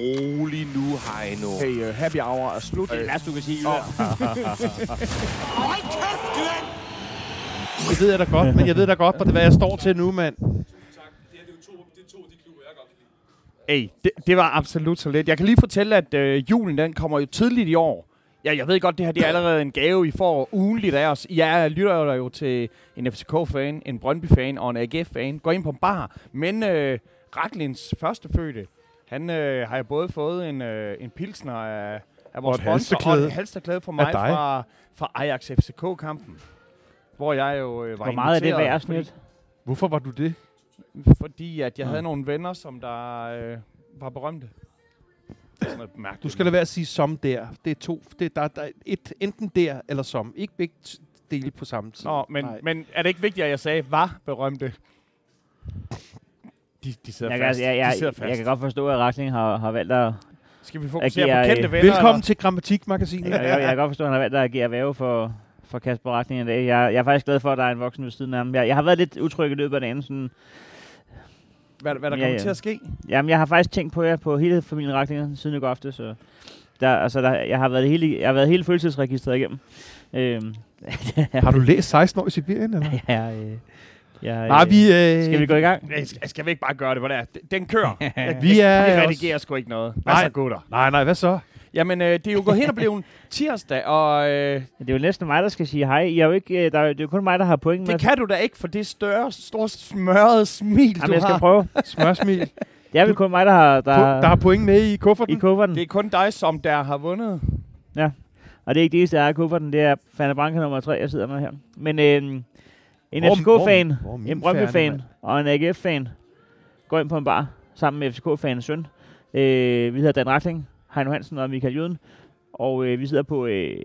rolig nu, Heino. Hey, uh, happy hour er slut. Det er værste, du kan sige. Hold kæft, Glenn! Det ved jeg da godt, men jeg ved da godt, hvad det hvad jeg står til nu, mand. Hey, det, det var absolut så lidt. Jeg kan lige fortælle, at øh, julen den kommer jo tidligt i år. Ja, jeg ved godt, det her det er allerede en gave, I får ugenligt af os. Jeg lytter jo jo til en FCK-fan, en Brøndby-fan og en AGF-fan. Går ind på en bar. Men øh, Raklins førstefødte, han øh, har jo både fået en, øh, en pilsner af, af vores et sponsor, og et halsterklæde fra mig fra, fra Ajax FCK-kampen. Hvor jeg jo øh, var Hvor meget er det værd, fordi- snit? Hvorfor var du det? fordi at jeg havde nogle venner, som der øh, var berømte. Er. Du skal lade være at sige som der. Det er to. Det er, der, der er et, enten der eller som. Ikke begge dele på samme tid. Nå, men, Nej. men er det ikke vigtigt, at jeg sagde, var berømte? De, de sidder Jeg fast. kan, jeg, jeg, de sidder jeg, fast. kan godt forstå, at Rakling har, har valgt at... Skal vi fokusere agere, på kendte øh, venner? Velkommen til Grammatikmagasinet. Jeg, jeg, jeg kan godt forstå, at han har valgt at agere væve for, for Kasper Rakling i dag. Jeg, jeg er faktisk glad for, at der er en voksen ved siden af ham. Jeg, jeg har været lidt utryg i løbet af dagen. Sådan, Eller hvad, hvad der Ja, kommer ja. til at ske? jamen, jeg har faktisk tænkt på jer på hele familien Raklinger siden i går aftes. Så der, altså, der, jeg, har været hele, jeg har været hele følelsesregistret igennem. Øhm, Har du læst 16 år i Sibirien? Eller? ja, øh, jeg, Nej, vi... Øh, Skal vi gå i gang? Nej, skal, skal vi ikke bare gøre det, hvor det er? Den- kører. Vi er vi også- redigerer sgu ikke noget. Hvad Nej. så, gutter? Nej, nej, hvad så? Jamen, øh, det er jo gået hen og blevet tirsdag, og øh, Det er jo næsten mig, der skal sige hej. I er jo ikke, øh, der, er- det er jo kun mig, der har point med. det kan du da ikke, for det større, store smørrede smil, Jamen, du jeg skal har. prøve. Smørsmil. Det er vel kun mig, der har, der, Der, der har point med i i kufferten. kufferten. Det er kun dig, som der har vundet. Og det er ikke det eneste, jeg har i kufferten. Det er Fanta Branca nummer 3, jeg sidder med her. Men øh, en FCK-fan, en Brøndby-fan og en AGF-fan går ind på en bar sammen med FCK-fanens søn. Øh, vi hedder Dan Rakling, Heino Hansen og Michael Jøden. Og øh, vi sidder på... Øh,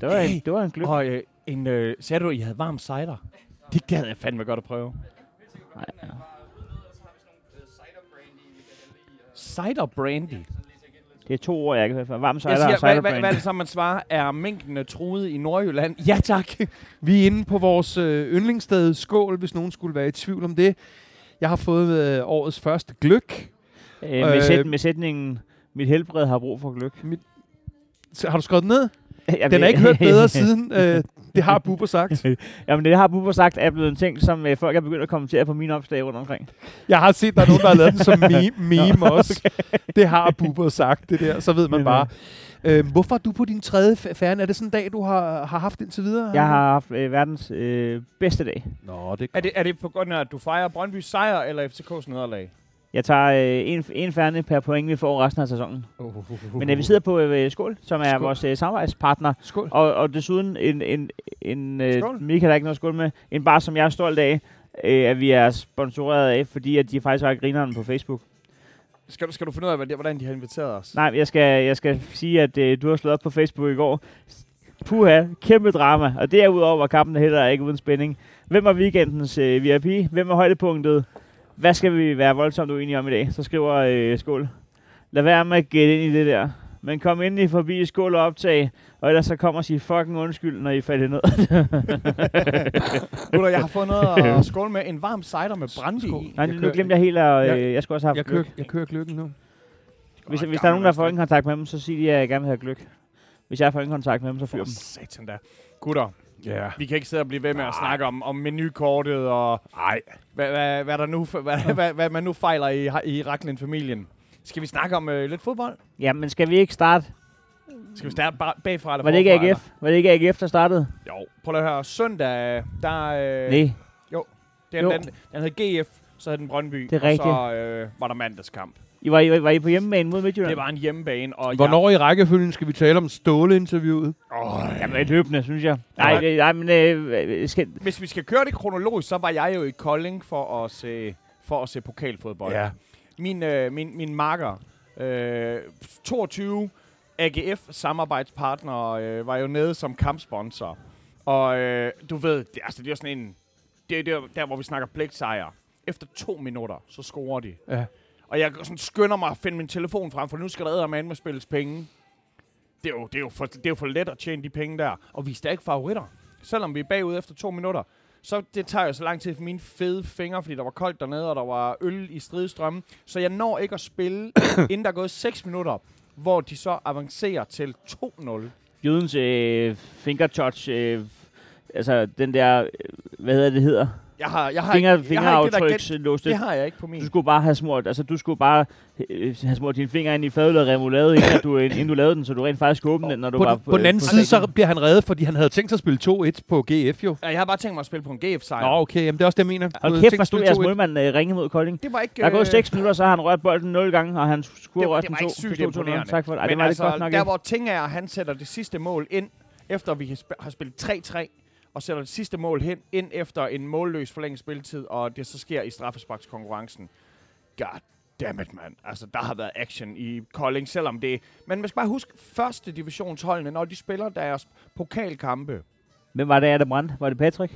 det, var en, det var en gløb. Og øh, en, øh, sagde du, I havde varm cider? Det gad jeg fandme godt at prøve. Nej, ja. Cider brandy. Det er to ord, jeg hørt før. Varm cider Jeg siger, og hvad, hvad, hvad er det så, man svarer? Er mængden truet i Nordjylland? Ja, tak. Vi er inde på vores øh, yndlingssted Skål, hvis nogen skulle være i tvivl om det. Jeg har fået øh, årets første gløk. Øh, med, Øh, sæt, med sætningen, mit helbred har brug for gløk. Så, har du skrevet ned? Jamen, Den er ikke hørt bedre siden. Øh, det har Bubber sagt. Jamen, det har Bubber sagt er blevet en ting, som øh, folk er begyndt at kommentere på mine opslag rundt omkring. Jeg har set, der er nogen, der har lavet den som meme, meme også. Det har Bubber sagt, det der. Så ved man bare. Øh, hvorfor er du på din tredje færne? Er det sådan en dag, du har, har haft indtil videre? Jeg har haft øh, verdens øh, bedste dag. Nå, det Er det, er det på grund af, at du fejrer Brøndby sejr eller FCK's nederlag? Jeg tager øh, en, en færne per point, vi får resten af sæsonen. Uh, uh, uh, Men øh, vi sidder på øh, Skål, som er Skål. vores øh, samarbejdspartner. Skål. Og, og desuden en, en, en øh, Skål. Michael har ikke noget skål med, en bar, som jeg er stolt af, øh, at vi er sponsoreret af, fordi at de faktisk har grineren på Facebook. Skal du, skal du finde ud af, hvordan de har inviteret os? Nej, jeg skal, jeg skal sige, at øh, du har slået op på Facebook i går. Puha, kæmpe drama. Og derudover var kampen heller ikke uden spænding. Hvem er weekendens øh, VIP? Hvem er højdepunktet? Hvad skal vi være voldsomt uenige om i dag? Så skriver øh, Skål. Lad være med at gætte ind i det der. Men kom endelig forbi Skål og optag, og ellers så kommer og sige fucking undskyld, når I falder ned. Gutter, jeg har fået noget at skåle med. En varm cider med brandy Skål. i. Nej, Jeg nu glemte jeg helt, at øh, Jeg- jeg skulle også have Jeg kører, gløk. jeg kører gløkken nu. Hvis, hvis der er nogen, der får ingen kontakt med dem, så sig de, at jeg gerne vil have gløk. Hvis jeg får ingen kontakt med dem, så fyr dem. satan da. Gutter, Ja. vi kan ikke sidde og blive ved med at snakke om, om menukortet og Nej. hvad, hvad, hvad, der nu, hvad, hvad, hvad man nu fejler i, i Raklin-familien. Skal vi snakke om øh, lidt fodbold? Ja, men skal vi ikke starte? Skal vi starte bagfra eller Var det ikke AGF? Var det ikke AGF, der startede? Jo. Prøv lige at høre. Søndag, der... Øh, Nej. Den, Jo. den, den hed GF, så hed den Brøndby. Det er rigtigt. Og så øh, var der mandagskamp. I var, I, var I på hjemmebane mod Midtjylland? Det var en hjemmebane. Og Hvornår i rækkefølgen skal vi tale om Ståle-interviewet? Jeg, åh, Jamen, et løbende, synes jeg. Nej, Ja. det, nej men øh, skal, hvis vi skal køre det kronologisk, så var jeg jo i Kolding for at se, for at se pokalfodbold. Min, øh, min, min marker, øh, 22 AGF samarbejdspartner, øh, var jo nede som kampsponsor. Og øh, du ved, det, altså, det er sådan en... Det er der, der, hvor vi snakker pligtsejr. Efter to minutter, så scorer de. Ja. Og jeg sådan skynder mig at finde min telefon frem, for nu skal der med med spilles penge. Det er, jo, det, er jo for, det er jo for let at tjene de penge der. Og vi er stærke favoritter. Selvom vi er bagud efter to minutter, så det tager jo så lang tid for mine fede fingre, fordi der var koldt dernede, og der var øl i stridestrømmen. Så jeg når ikke at spille, inden der er gået 6 minutter, hvor de så avancerer til 2-0. Jydens øh, finger touch, øh, altså den der, øh, hvad hedder det hedder? Jeg har, jeg har, Finger, ikke, jeg har ikke det der gen- fingeraftrykslås. det har jeg ikke på min. Du skulle bare have smurt, altså du skulle bare øh, have smurt dine fingre ind i fadøl remoulade, inden, du, inden du lavede den, så du rent faktisk kunne åbne den, når du På, var den, på den anden side, så bliver han reddet, fordi han havde tænkt sig at spille 2-1 på GF jo. Ja, Jeg har bare tænkt mig at spille på en GF-sejr. Nå, okay, jamen det er også det, jeg mener. Havde kæft, hvor stod at jeres spille 2-1. målmand øh, ringe mod Kolding. Det var ikke... Der er gået øh, 6 minutter, så har han rørt bolden 0 gange, og han skulle var, røre det den var to. ikke sygt det stod 2-0. imponerende. Tak for det. Ej, det var altså, det godt nok der ikke. hvor ting er, at han sætter det sidste mål ind, efter vi har spillet 3-3, og sætter det sidste mål hen, ind efter en målløs forlænget spilletid, og det så sker i straffesparkskonkurrencen. God damn it, mand. Altså, der har været action i Kolding, selvom det... Men man skal bare huske, første divisionsholdene, når de spiller deres pokalkampe. Hvem var det, der brændte? Var det Patrick?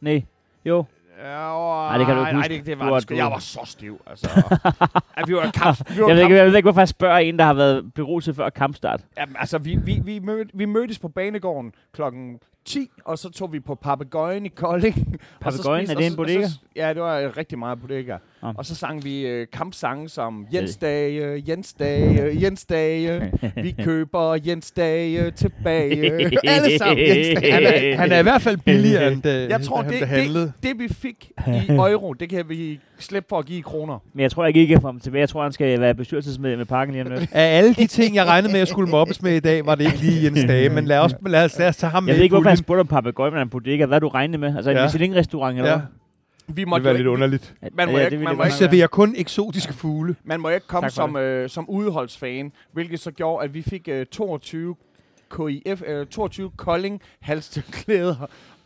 Nej. Jo. Ja, det kan du ikke nej, huske. det, det Du var var- det Jeg var så stiv, altså. ja, vi var kamp, vi var Jeg ved, ikke, jeg ved ikke, hvorfor jeg spørger en, der har været beruset før kampstart. Jamen, altså, vi, vi, vi, mød, vi mødtes på banegården klokken 10, og så tog vi på Papagøjen i Kolding. Spiste- er det en bodega? Så, ja, det var rigtig meget bodega. Ah. Og så sang vi øh, kampsange som Jens Dage, Jens Dage, Jens Dage. Vi køber Jens Dage tilbage. Alle sammen Jens Dage. Han er, han er i hvert fald billigere, end det, Jeg tror, han det, det det, det vi fik i euro, det kan vi slippe for at give i kroner. Men jeg tror ikke, I kan få ham tilbage. Jeg tror, han skal være bestyrelsesmedlem med parken lige om lidt. Af alle de ting, jeg regnede med, at jeg skulle mobbes med i dag, var det ikke lige Jens Dage. Men lad os, lad os, lad os tage ham med Jeg ved ikke, hvorfor han spurgte om papegøje, men en bodega. Hvad du regnet med? Altså en Ja. Michelin-restaurant eller Ja, hvad? Vi det måtte var jo lidt ikke, underligt. Man må Ja, ikke- det man det må være. serverer kun eksotiske fugle. Man må ikke komme som, øh, som udholdsfan, hvilket så gjorde, at vi fik øh, 22 KIF, øh, 22 Kolding halstørklæder,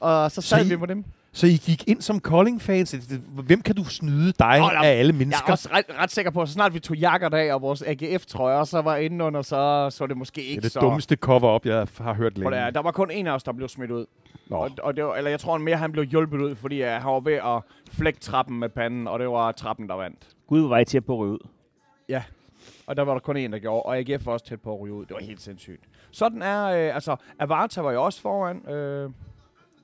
og så sad Så I- vi på dem. Så I gik ind som Kolding-fans. Hvem kan du snyde dig der- af alle Jeg mennesker? er også ret, ret sikker på, at så snart vi tog jakker af og vores AGF-trøjer, så var indenunder, så så det måske Det ikke er det så... dummeste cover-up, jeg har hørt længe. at- Der var kun en af os, der blev smidt ud. Nå. Og, og det var, eller jeg tror mere, han blev hjulpet ud, fordi uh, han var ved at flække trappen med panden, og det var trappen, der vandt. Gud var I til at på at ryge ud. Og der var der kun en, der gjorde, og AGF var også tæt på at ryge ud. Det var helt sindssygt. Sådan er, øh, altså, Avarta var jo også foran. Øh,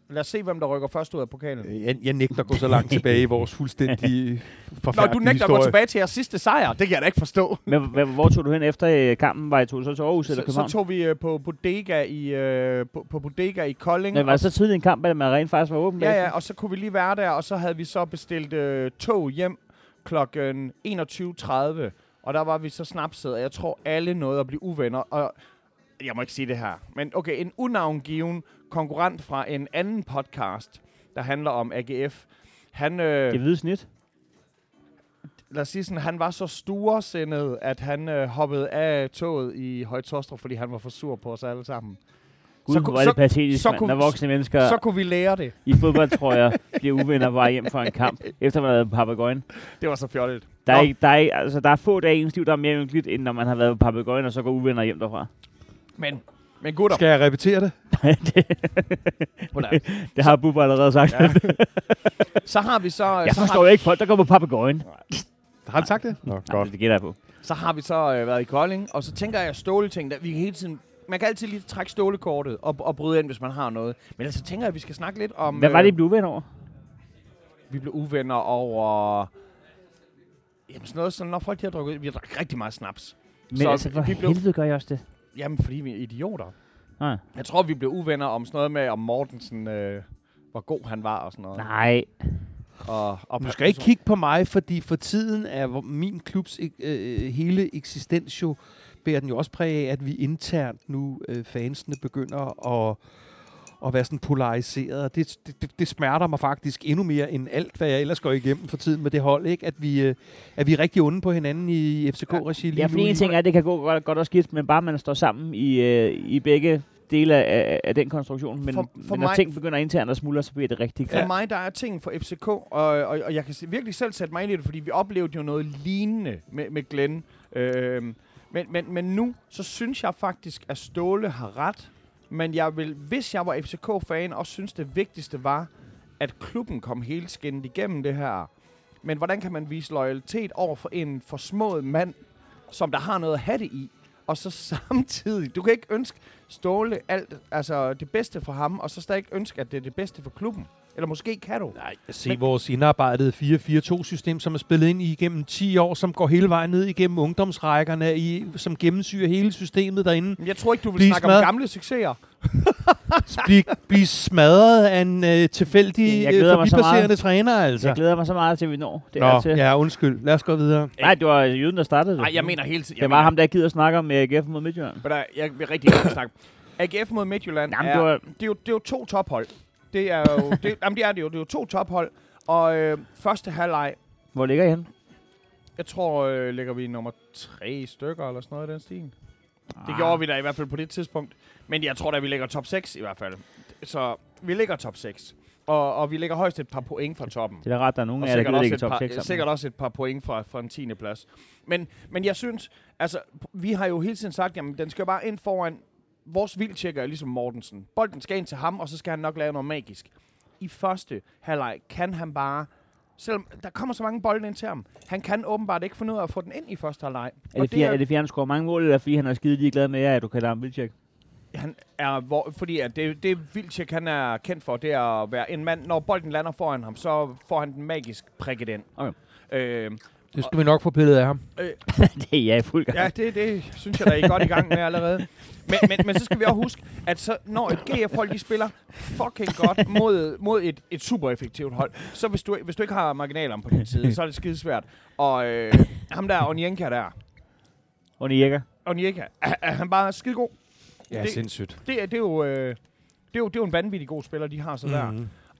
lad os se, hvem der rykker først ud af pokalen. Jeg, jeg nægter at gå så langt tilbage i vores fuldstændig Nå, forfærdelige du nægter at gå historie. tilbage til jeres sidste sejr. Det kan jeg da ikke forstå. Men hvor, hvor tog du hen efter øh, kampen? Var I tog så til Aarhus eller Så, så København? tog vi øh, på bodega i øh, på, på bodega i Kolding. Nej, var det så tidlig en kamp, at man rent faktisk var åben Ja, ja, og så kunne vi lige være der, og så havde vi så bestilt øh, tog hjem klokken 21.30, og der var vi så snapset, og jeg tror alle nåede at blive uvenner, og jeg må ikke sige det her, men okay, en unavngiven konkurrent fra en anden podcast, der handler om AGF, han, øh, Det hvide snit. lad os sige sådan, han var så storsindet, at han øh, hoppede af toget i Højtostrup, fordi han var for sur på os alle sammen. Gud, så hvor er det så- patetisk, så kunne- når voksne mennesker Så kunne vi lære det. i fodboldtrøjer bliver uvenner vej hjem fra en kamp, efter man har været på papegøjen. Det var så fjollet. Der er, Nå. ikke, der, er, ikke- altså, der er få dage i ens liv, der er mere ynkeligt, end når man har været på papegøjen, og så går uvenner hjem derfra. Men, men gutter, Skal jeg repetere det? det, det har Bubber allerede sagt. Ja. så har vi så... Jeg så forstår har, jo ikke folk, der går på papegøjen. Har han sagt det? Nå, Nej, det gætter jeg på. så har vi så øh, været i Kolding, og så tænker jeg ståleting, der vi kan hele tiden... Man kan altid lige trække stålekortet og, og bryde ind, hvis man har noget. Men ellers så tænker jeg, at vi skal snakke lidt om... Hvad var det, I øh, blev uvenner over? Vi blev uvenner over... Jamen sådan noget, sådan, når folk de har drukket... Vi har drukket rigtig meget snaps. Men så altså, for vi blev- helvede gør jeg også det. Jamen, fordi vi er idioter. Nej. Jeg tror, vi blev uvenner om sådan noget med, om Mortensen... Øh, hvor god han var og sådan noget. Nej. Og, og Du skal ikke kigge på mig, fordi for tiden er min klubs øh, øh, hele eksistens jo, bærer den jo også præg af, at vi internt nu, øh, fansene, begynder at, at være sådan polariseret. Det, det, det, det smerter mig faktisk endnu mere end alt, hvad jeg ellers går igennem for tiden med det hold, ikke? At vi, øh, at vi er rigtig onde på hinanden i FCK-regi lige Ja, nu. fordi en ting er, at det kan gå godt, godt og skidt, men bare man står sammen i, øh, i begge dele af, af den konstruktion. Men, For- for men når mig- ting begynder internt at smuldre, så bliver det rigtig For ja. mig, der er ting for FCK, og, og, og jeg kan virkelig selv sætte mig ind i det, fordi vi oplevede jo noget lignende med, med Glenn. Øhm, men, men, men nu, så synes jeg faktisk, at Ståle har ret. Men jeg vil, hvis jeg var FCK-fan, også synes det vigtigste var, at klubben kom helt skinnet igennem det her. Men hvordan kan man vise loyalitet over for en forsmået mand, som der har noget at have det i, og så samtidig, du kan ikke ønske Ståle alt, altså det bedste for ham, og så stadig ønske, at det er det bedste for klubben. Eller måske kan du. Nej, se Men- vores indarbejdede 4-4-2-system, som er spillet ind i igennem 10 år, som går hele vejen ned igennem ungdomsrækkerne, i, som gennemsyrer hele systemet derinde. Men Jeg tror ikke, du vil Bliv snakke smadret. om gamle succeser. Blive, blive smadret af en øh, tilfældig Jeg glæder mig så forbipasserende træner, altså. Jeg glæder mig så meget til, at vi når det Nå, er til. ja, undskyld. Lad os gå videre. Nej, det var jyden, der startede det. Nej, jeg mener hele tiden. Det var ham, der gider snakke om AGF mod Midtjylland. Men der, jeg vil rigtig gerne snakke. AGF mod Midtjylland Jamen, er, det var- det, er jo, det er jo to tophold. Det er jo, det, jamen, det er det jo. Det er jo to tophold. Og øh, første halvleg, Hvor ligger I henne? jeg tror, øh, ligger vi nummer tre stykker eller sådan noget i den stil. Ah. Det gjorde vi da i hvert fald på det tidspunkt. Men jeg tror da, vi ligger top 6 i hvert fald. Så vi ligger top 6. Og, og vi ligger højst et par point fra toppen. Det er ret, der er nogen Og af jer, der sikkert gider også, ligge i et top par, 6 sammen. sikkert også et par point fra, fra en 10. plads. Men, men jeg synes, altså, vi har jo hele tiden sagt, jamen, den skal bare ind foran vores vildtjekker, ligesom Mortensen. Bolden skal ind til ham, og så skal han nok lave noget magisk. I første halvleg kan han bare, selvom der kommer så mange bolde ind til ham, han kan åbenbart ikke finde ud af at få den ind i første halvleg. Er det, fordi, er det fordi, han scorer mange mål, eller fordi han er skide ligeglad med jer, at du kalder ham vildtjek? han er, hvor, fordi at det, det Vildtjek han er kendt for, det er at være en mand, når bolden lander foran ham, så får han den magisk prikket ind. Okay. Øh, Det skal vi nok få pillet af ham. det er jeg i fuld gang. Ja, det, det synes jeg, der er I godt i gang med allerede. Men, men, men så skal vi også huske, at så, når et GF-hold de spiller fucking godt mod, mod et, et super effektivt hold, så hvis du, hvis du ikke har marginalerne på din side, så er det skidesvært. Og øh, ham der, Onyenka der, Onieka. Onyenka, er, er han bare skide god? Ja, Det- sindssygt. Det, er- det, er jo, øh, det, er jo, det er jo en vanvittig god spiller, de har så der.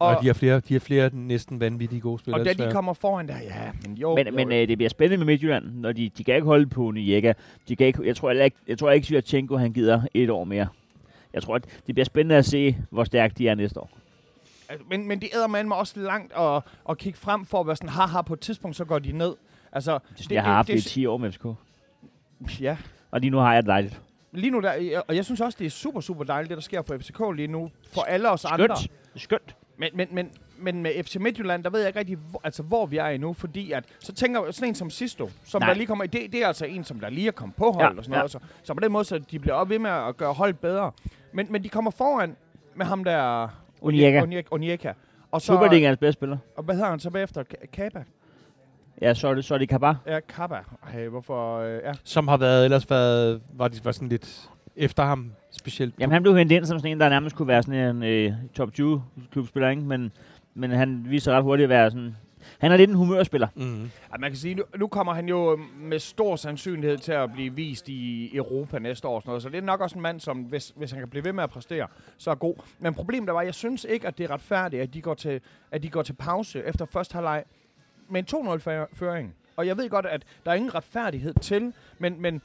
Og, Og de har flere, de har flere næsten vanvittige gode spillere. og da de kommer foran der, ja, men jo. Men, jo, men jo. øh, det bliver spændende med Midtjylland, når de, de kan ikke holde på Onieka. De kan ikke, jeg tror heller ikke, jeg tror ikke, Syachenko han gider et år mere. Jeg tror, at det bliver spændende at se, hvor stærkt de er næste år. Altså, men, men de æder med mig også langt og, og kigge frem for at være sådan, haha, på et tidspunkt, så går de ned. Altså, Det, jeg har haft det, i 10 år med FCK. Ja, Og lige nu har jeg det dejligt. lige nu der, og jeg synes også, det er super, super dejligt, det der sker for FCK lige nu, for alle os andre. Skønt. Men, men, men, men med FC Midtjylland, der ved jeg ikke rigtig, hvor, altså, hvor vi er endnu, fordi at, så tænker jeg sådan en som Sisto, som Nej. der lige kommer, det, det er altså en, som der lige er kommet på hold Ja, og sådan noget, så, så på den måde, så de bliver op ved med at gøre hold bedre. Men, men de kommer foran med ham der. Onieka. Onieka. Og så, Superligaens bedste spiller. og hvad hedder han så bagefter? Ka- Kaba? Ja, så er det, så er det Kabar. Ja, Kaba. Ej, hvorfor? Øh, ja. Som har været, ellers været, var de var sådan lidt efter ham specielt. Jamen, han blev hentet ind som sådan en, der nærmest kunne være sådan en øh, top 20 klubspiller, ikke? Men, men han viser ret hurtigt at være sådan... Han er lidt en humørspiller. Mm. Ja, man kan sige, nu, nu kommer han jo med stor sandsynlighed til at blive vist i Europa næste år. og Sådan noget. Så det er nok også en mand, som hvis, hvis han kan blive ved med at præstere, så er god. Men problemet der var, jeg synes ikke, at det er retfærdigt, at de går til, at de går til pause efter første halvleg med en 2-0-føring. Og jeg ved godt, at der er ingen retfærdighed til, men, men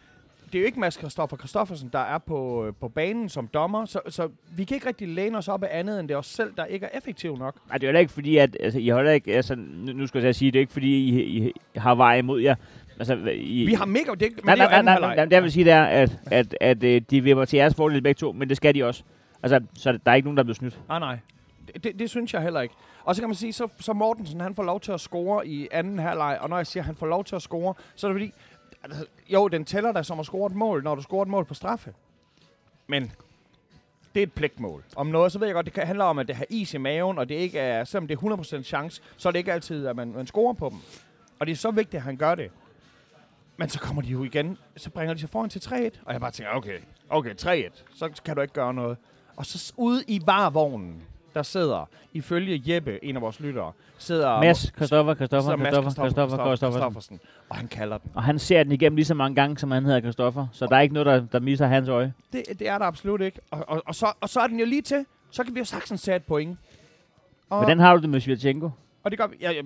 det er jo ikke Mads Christoffer Christoffersen, der er på, øh, på banen som dommer, så, så vi kan ikke rigtig læne os op af andet, end det er os selv, der ikke er effektiv nok. Nej, det er heller ikke fordi, at... Altså, I holder ikke... Altså, nu, skal jeg sige, det er ikke fordi, I, I har vej imod jer. Altså, I, Vi har mega... Det, men Nej, det er jo nej, nej, anden nej, halvleg. nej, det jeg vil sige, det er, at, at, at, at de vipper til jeres fordel begge to, men det skal de også. Altså, så der er ikke nogen, der er blevet snydt. Nej, nej. Det, det, det synes jeg heller ikke. Og så kan man sige, så, så Mortensen, han får lov til at score i anden halvleg, og når jeg siger, at han får lov til at score, så er det fordi, altså, jo, den tæller da som at score et mål, når du scorer et mål på straffe. Men det er et pligtmål. Om noget, så ved jeg godt, det handler om, at det har is i maven, og det ikke er, selvom det er 100% chance, så er det ikke altid, at man, man scorer på dem. Og det er så vigtigt, at han gør det. Men så kommer de jo igen, så bringer de sig foran til 3-1. Og jeg bare tænker, okay, okay, 3-1, så kan du ikke gøre noget. Og så ude i varvognen, der sidder, ifølge Jeppe, en af vores lyttere, sidder... Mads, Mads Christoffer, Christoffer, Christoffer. Christoffersen. Og han kalder den. Og han ser den igennem lige så mange gange, som han hedder Christoffer. Så der er ikke noget, der, der misser hans øje. Det, det er der absolut ikke. Og, og, og, så, og så er den jo lige til. Så kan vi jo sagtens sætte et point. Og, Hvordan har du det med Svirchenko? og det gør vi. Ja, ja,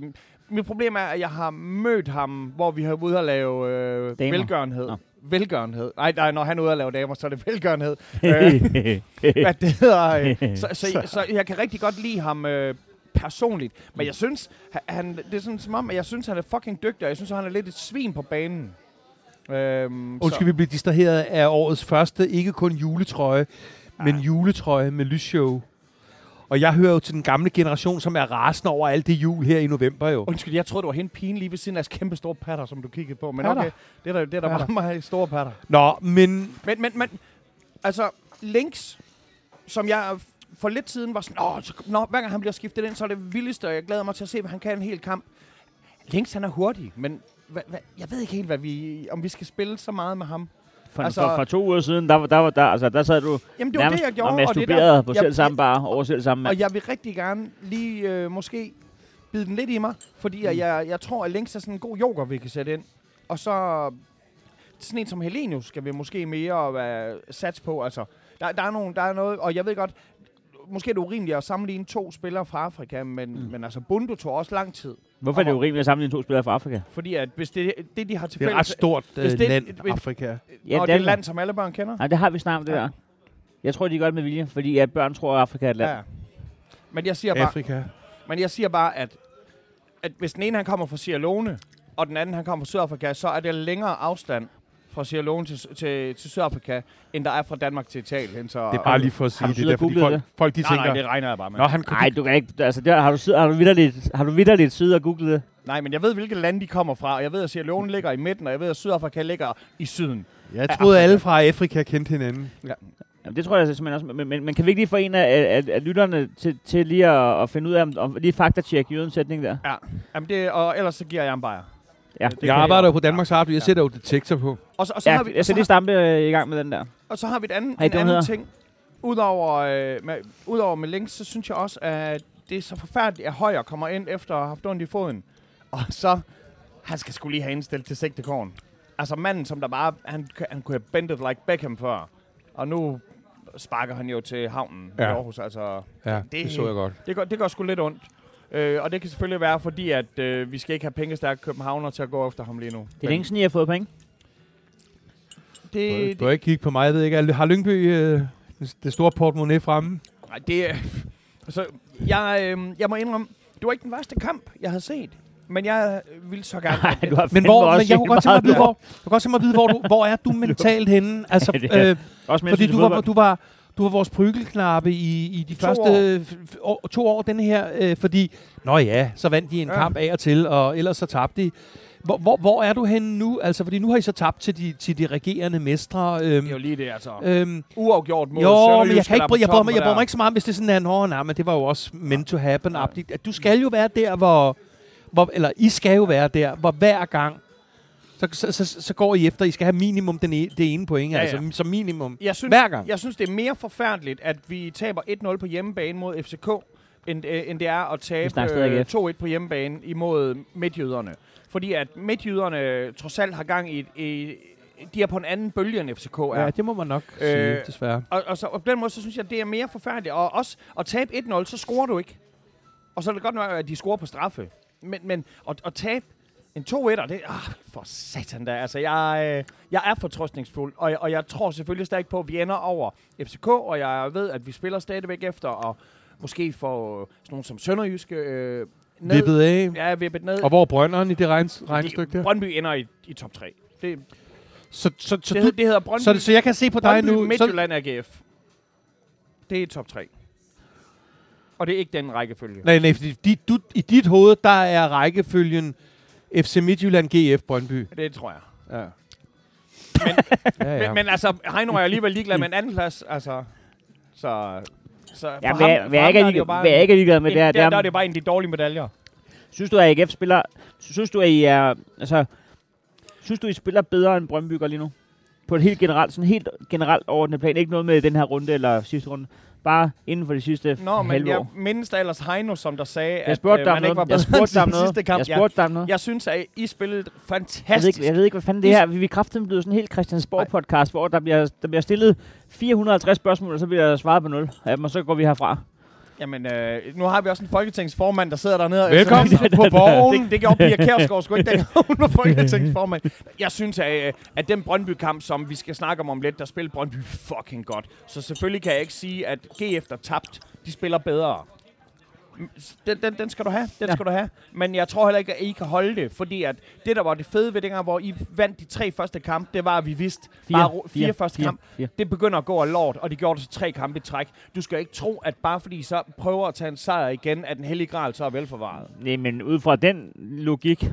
mit problem er, at jeg har mødt ham, hvor vi har været ude at lave øh, velgørenhed. Nå. Velgørenhed. Nej, nej, når han er ude at lave damer, så er det velgørenhed. øh, hvad det hedder. Øh, så, så, så, så jeg kan rigtig godt lide ham øh, personligt. Men jeg synes, han- det er sådan som om, at jeg synes, han er fucking dygtig, og jeg synes, han er lidt et svin på banen. Øhm, Undskyld, vi bliver distraheret af årets første, ikke kun juletrøje, men juletrøje med lysshow. Og jeg hører jo til den gamle generation, som er rasende over alt det jul her i november jo. Undskyld, jeg troede, du var hende pigen lige ved siden af kæmpe store patter, som du kiggede på. Men Patter? okay, det er der, det er der Patter. bare meget store patter. Nå, men Men, men, men, altså, links, som jeg for lidt siden var sådan, åh, så, nå, hver gang han bliver skiftet ind, så er det vildeste, og jeg glæder mig til at se, hvad han kan en hel kamp. Links, han er hurtig, men hva, hva, jeg ved ikke helt, hvad vi, om vi skal spille så meget med ham. For, Altså- for, for to uger siden, der, var- der, var der, altså, der sad du Jamen, det var det, nærmest jeg gjorde, og og det er masturberede der, på jeg- selv samme bar over selv samme mand. Og jeg vil rigtig gerne lige øh, måske bide den lidt i mig, fordi mm. jeg, jeg tror, at Links er sådan en god yoga, vi kan sætte ind. Og så sådan en som Helenius skal vi måske mere være sats på. Altså, der, der, er nogle, der er noget, og jeg ved godt, måske er det urimeligt at sammenligne to spillere fra Afrika, men, mm. men altså Bundu tog også lang tid. Hvorfor er det urimeligt at sammenligne to spillere fra Afrika? Fordi at hvis det, det de har til Det er et ret stort Hvis øh, det- land, hvis- Afrika. Ja, og det det er et land, som alle børn kender. Nej, det har vi snart om det Ja. der. Jeg tror, de gør det med vilje, fordi at børn tror, at Afrika er et land. Ja. Men jeg siger bare, Afrika. Men jeg siger bare, at, at hvis den ene han kommer fra Sierra Leone, og den anden han kommer fra Sydafrika, så er det længere afstand fra Sierra Leone til, til, til Sydafrika, end der er fra Danmark til Italien. Så, Det er bare lige for at sige det der, fordi folk, det? folk de nej, tænker, nej, det regner jeg bare med. Nå, han Nej, du kan ikke... Altså, der, har du, har du vidderligt, har du vidderligt siddet og googlet det? Nej, men jeg ved, hvilke lande de kommer fra, og jeg ved, at Sierra Leone ligger i midten, og jeg ved, at Sydafrika ligger i syden. jeg troede alle fra Afrika kendte hinanden. Jamen, det tror jeg simpelthen også. Men, men, men kan vi ikke lige få en af, af, af lytterne til, til lige at, at finde ud af, om, om lige faktatjek jydens sætning der? Ja, Jamen det, og ellers så giver jeg en bajer. Ja, Det Jeg arbejder jo på Danmarks Radio. Jeg sætter jo detektor på. Og så, og så, ja har, vi, jeg og, så lige har, stampe øh, i gang med den der. og så har vi et andet, Hey, en det anden hedder- ting. Udover, øh, med, udover med links, så synes jeg også, at det er så forfærdeligt, at Højer kommer ind efter at have haft ondt i foden. Og så, han skal skulle lige have indstillet til sigtekorn. Altså manden, som der bare, han, han kunne have bendet like Beckham før. Og nu sparker han jo til havnen ja. i. Aarhus. Altså, Ja, Det- det så jeg godt. det går, det går sgu lidt ondt. Øh, og det kan selvfølgelig være, fordi at øh, vi skal ikke have pengestærke københavner til at gå efter ham lige nu. Det er længe siden, I har fået penge. det, Du har ikke kigge på mig, jeg ved ikke. Har Lyngby øh, det store portemonnaie fremme? Nej, det er... Altså, jeg, øh, jeg må indrømme, det var ikke den værste kamp, jeg havde set. Men jeg ville så gerne... Nej, du har Men, hvor, men jeg kunne godt tænke mig at vide, hvor, jeg kunne godt tænke mig at vide, hvor, du, hvor er du mentalt henne? Altså, Ja, er- øh, Også fordi du var, du var, du var vores prygelknappe i, i de To første år. f- f- to år, den her, øh, fordi, nå ja, så vandt de en Ja. ja. kamp af og til, og ellers så tabte de. Hvor, hvor, hvor er du henne nu? Altså, fordi nu har I så tabt til de, til de regerende mestre. Øhm, Det er jo lige det, altså. øhm, Uafgjort mod jo, men jeg kan ikke jeg bryder mig, jeg bryder der. mig ikke så meget, hvis det er sådan, at nej, men det var jo også meant to happen. At Du skal jo være der, hvor, hvor, eller I skal jo være der, hvor hver gang, så, så, så, så går I efter, I skal have minimum den e, det ene point, Ja, ja, ja. altså som minimum. Jeg synes, Hver gang. jeg synes, det er mere forfærdeligt, at vi taber 1-0 på hjemmebane mod FCK, end, øh, end det er at tabe øh, AGF. 2-1 på hjemmebane imod midtjyderne. Fordi at midtjyderne trods alt har gang i, i de er på en anden bølge end FCK er. Ja, det må man nok Øh, sige, desværre. Og, og, så, og på den måde, så synes jeg, det er mere forfærdeligt. Og også at tabe 1-0, så scorer du ikke. Og så er det godt nok, at de scorer på straffe. Men, men at, at tabe en 2-1'er, det ah, for satan da. Altså, jeg, øh, jeg er fortrøstningsfuld, og, og jeg tror selvfølgelig stadig på, at vi ender over FCK, og jeg ved, at vi spiller stadigvæk efter, og måske får sådan nogle som Sønderjyske øh, ned. Vippet af. Ja, vippet ned. Og hvor er Brønderen i det regns, regnestykke der? Brøndby ender i, i top 3. Det, Så, så, så, det, du, det hedder Brøndby, så, så jeg kan se på dig Brøndby nu. Så, Midtjylland AGF. Det er top 3. Og det er ikke den rækkefølge. nej, nej, fordi de, du, i dit hoved, der er rækkefølgen FC Midtjylland GF Brøndby. Det tror jeg. Ja. Men- ja, ja. Men, men altså, Heino er alligevel ligeglad med en anden plads. Altså, så... Så for Ja, ham, jeg, for hvad jeg ham, ikke der er det jo ligeglad- bare jeg ikke er ligeglad med, en, det er, der, der er det er, bare en af de dårlige medaljer. synes du, at AGF spiller, synes du, at I er, altså, synes du, I spiller bedre end Brøndby gør lige nu? På et helt generelt, sådan helt generelt overordnet plan. Ikke noget med den her runde eller sidste runde. Bare inden for de sidste Nå, men jeg år. mindes da ellers Heino, som der sagde, Jeg at øh, dig man ikke var noget. Jeg bedre spurgte dig end noget. sidste kamp. Jeg Jeg, spurgte dig om noget. jeg synes, at I spillede Jeg ved, fantastisk. ikke, jeg ved ikke, hvad fanden det. Vi vi er kraftigt blevet sådan en helt Christiansborg-podcast, hvor der bliver, der bliver stillet 450 spørgsmål, og så bliver der svaret på 0 af dem, og så går vi herfra. Jamen, øh, nu har vi også en folketingsformand, der sidder dernede. Velkommen Så- på borgen. Det, det gjorde Pia Kjærsgaard sgu ikke, dengang hun var folketingsformand. Jeg synes, at, øh, at den Brøndby-kamp, som vi skal snakke om om lidt, der spillede Brøndby fucking godt. Så selvfølgelig kan jeg ikke sige, at GF, der tabt, de spiller bedre. Den, den, den skal du have, den Ja. skal du have. Men jeg tror heller ikke, at I kan holde det, fordi at det, der var det fede ved dengang, hvor I vandt de tre første kampe, det var, at vi vidste, bare ro- fire, første fire, kamp, fire. det begynder at gå af lort, og de gjorde det så tre kampe i træk. Du skal ikke tro, at bare fordi I så prøver at tage en sejr igen, at den hellige gral så er velforvaret. Nej, men ud fra den logik,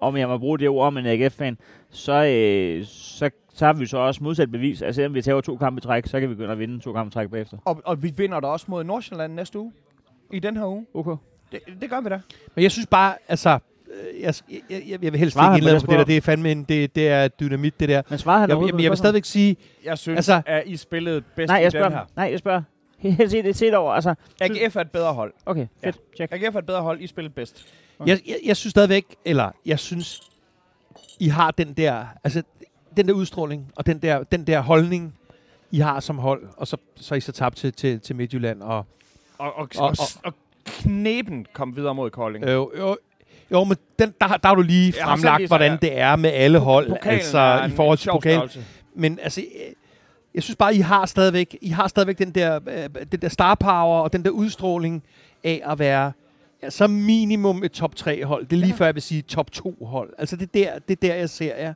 om jeg må bruge det ord om en AGF-fan, så, øh, så, så har vi så også modsat bevis. Altså, selvom vi tager to kampe i træk, så kan vi begynde at vinde to kampe i træk bagefter. Og, og vi vinder da også mod Nordsjælland næste uge. I den her uge. Okay. Det, det gør vi da. Men jeg synes bare, altså... øh, Jeg, jeg, jeg, jeg vil helst Svarer ikke indlade det på det der. Det er fandme en, det, det er dynamit, det der. Men svarede han Jeg, jeg, jeg vil stadigvæk sige, Jeg synes, Altså- at I spillede bedst Nej, i jeg den her. spørger. Nej, jeg spørger. Helt set, set over. Altså, AGF er et bedre hold. okay, fedt. Check. AGF er et bedre hold. I spillede bedst. jeg, jeg, jeg synes stadigvæk, eller jeg synes, I har den der, altså den der udstråling, og den der, den der holdning, I har som hold, og så, så er I så tabt til, til, til Midtjylland, og Og, og, og, Og- kneben kom videre mod Kolding. Øh, jo, jo, men den, der, der har du lige fremlagt, lige hvordan ja. det er med alle hold, Pokalen altså i forhold til pokalen. størrelse. Men altså, øh, jeg synes bare, I har stadigvæk, I har stadigvæk den der, øh, den der star power og den der udstråling af at være ja, så minimum et top 3 hold. Det er lige Ja. ja. før, jeg vil sige top 2 hold. Altså, det er der, det er der jeg ser jer.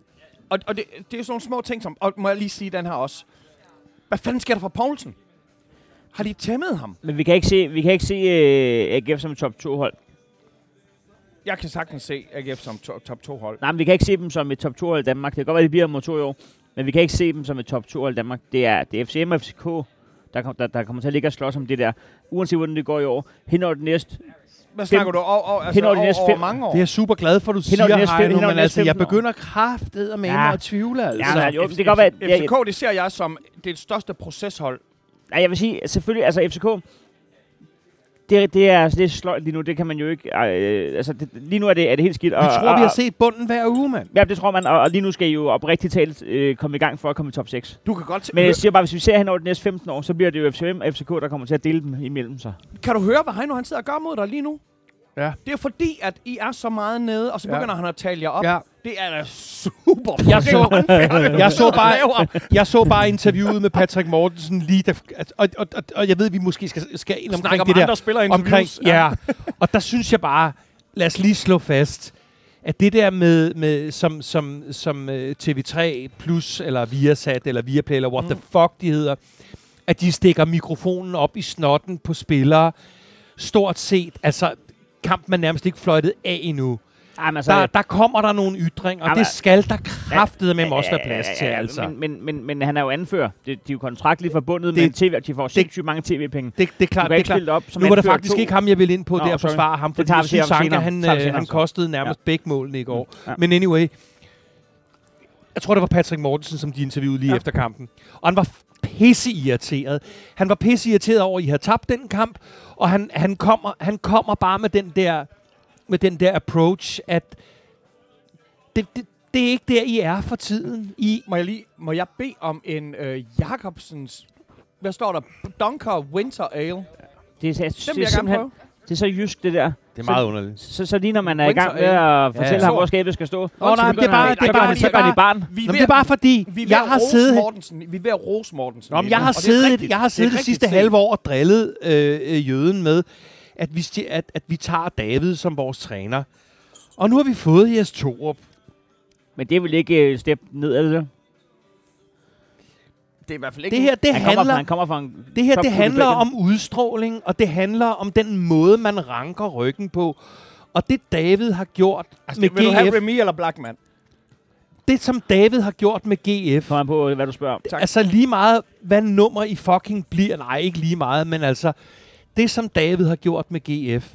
Og, og det, det er sådan nogle små ting som... Og må jeg lige sige den her også. Hvad fanden sker der for Poulsen? Har de tæmmet ham? Men vi kan ikke se, vi kan ikke se uh, AGF som et top 2 hold. Jeg kan sagtens se AGF som to, top 2 hold. Nej, men vi kan ikke se dem som et top 2 hold i Danmark. Det kan godt være, de bliver om to i år. Men vi kan ikke se dem som et top 2 hold i Danmark. Det er, det er FCM og FCK, der, kom, der, der kommer til at ligge og slås om det der. Uanset hvordan det går i år. Hen over det næste. Hvad snakker du over, over, altså over de næste over fem- mange år? Det er jeg super glad for, du Hen siger, næste fem- Heino, men altså, jeg 15 år. begynder kraftet med Ja. at tvivle, altså. Ja, men jo, det kan godt være, FCK, det ser jeg som det største proceshold. Nej, jeg vil sige, selvfølgelig, altså FCK, det, er- det, er, det er sløjt lige nu, det kan man jo ikke, øh, altså det, lige nu er det, er det helt skidt. Vi og, tror, og, vi har set bunden hver uge, mand. Ja, det tror man, og, og lige nu skal I jo oprigtigt talt øh, komme i gang for at komme i top 6. Du kan godt se, Men jeg siger bare, hvis vi ser hen over de næste 15 år, så bliver det jo FCM og FCK, der kommer til at dele dem imellem sig. Kan du høre, hvad Heino han sidder og gør mod dig lige nu? Ja. Det er fordi, at I er så meget nede, og så Ja. begynder han at tale jer op. Ja. Det er da super Jeg så- Jeg så bare, jeg så bare interviewet med Patrick Mortensen lige der, og, og, og, og jeg ved, at vi måske skal, skal ind omkring om det der. andre spillere Omkring, ja. og der synes jeg bare, lad os lige slå fast, at det der med, med som, som, som uh, TV3 Plus, eller Viasat, eller Viaplay, eller what mm. the fuck de hedder, at de stikker mikrofonen op i snotten på spillere, stort set, altså kampen er nærmest ikke fløjtet af endnu. Jamen, altså, Der, der kommer der nogle ytringer, og det skal der kraftede med også være plads til, Ja, ja, altså. Men, men, men, men han er jo anfører. Det, de er jo kontraktligt forbundet Det- med TV, de får sindssygt mange tv-penge. Det, det er klart, det er klart. op som Nu var det faktisk to. ikke ham, jeg ville ind på Nå, der sorry. forsvare ham, Det fordi tager vi synes. Sanka, han, øh, han kostede nærmest begge målene i går. Ja. Men anyway, jeg tror, det var Patrick Mortensen, som de interviewede lige Ja. efter kampen. Og han var pisse irriteret. Han var pisse irriteret over, at I havde tabt den kamp, og han, han, kommer, han kommer bare med den der, med den der approach, at det, det, det er ikke der, I er for tiden. I, Må jeg, lige, må jeg bede om en øh, Jacobsens... Hvad står der? Dunker Winter Ale. Det er, det, Den er, vil jeg gerne prøve. det er så jysk, det der. det er meget underligt. Så, så lige når man er i gang med at fortælle Ja. ham, hvor skabet skal stå. Nå, så nej, det er bare- det er så bare- det Så er bare- barn. Vi Nå, det er bare fordi, vi jeg har siddet... Mortensen. Vi er ved at rose Mortensen. Nå, men jeg har siddet, jeg har Det siddet det sidste halve år og drillet øh, øh, jøden med, at vi, at, at vi tager David som vores træner. Og nu har vi fået Jes Torup. Men det vil ikke uh, steppe ned, er det det? Det er i hvert fald ikke... Det her, det Han kommer, fra, handler, han kommer fra en det her, det handler om udstråling, og det handler om den måde, man ranker ryggen på. Og det David har gjort Altså, med vil du have GF, Remy eller Blackman? det som David har gjort med GF, an på, hvad du spørger om. Tak. altså lige meget, hvad nummer i fucking bliver, nej, ikke lige meget, men altså, det som David har gjort med GF,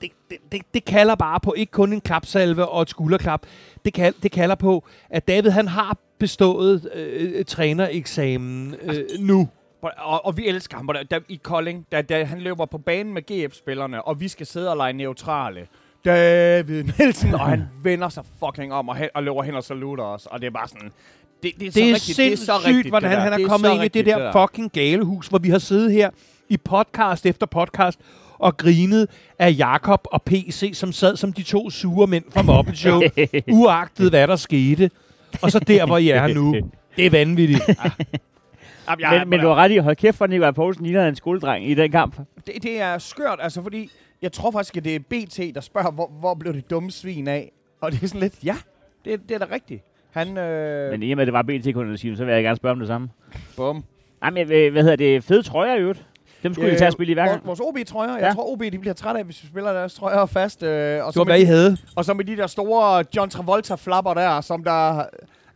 det, det, det, det kalder bare på ikke kun en klapsalve og et skulderklap. Det, kal, det kalder på, at David han har bestået øh, trænereksamen øh, nu. Og, og vi elsker ham. Der, der, I Kolding, da, da han løber på banen med GF-spillerne, og vi skal sidde og lege neutrale. David Nielsen, og han vender sig fucking om og, hen, og løber hen og saluter os. Og det er bare sådan... Det, det er, så Det er rigtigt, sindssygt, det er så rigtigt, hvordan der. han er Det kommet så ind i det rigtigt, der fucking galehus, hvor vi har siddet her i podcast efter podcast og grinet af Jakob og PC, som sad som de to sure mænd fra Muppet Show, uagtet hvad der skete. Og så der, hvor I er nu. Det er vanvittigt. Jamen, jeg, Men, men du har ret i, hold kæft for Nikolaj Poulsen ligner en skoledreng i den kamp. det, det er skørt, altså fordi... Jeg tror faktisk, at det er BT, der spørger, hvor, hvor blev det dumme svin af? Og det er sådan lidt, ja, det, det er da rigtigt. Han, øh, Men i og med, at det var BT kun sige, så vil jeg gerne spørge om det samme. bum. Nej, men øh, hvad hedder det? Fede trøjer i øvrigt. Dem skulle de tage at spille i hver gang. Vores, vores OB-trøjer. Jeg Ja. tror, OB de bliver trætte af, hvis vi spiller deres trøjer fast. Øh, og, Det så var, med hvad I de, havde. og så med de der store John Travolta-flapper der, som der...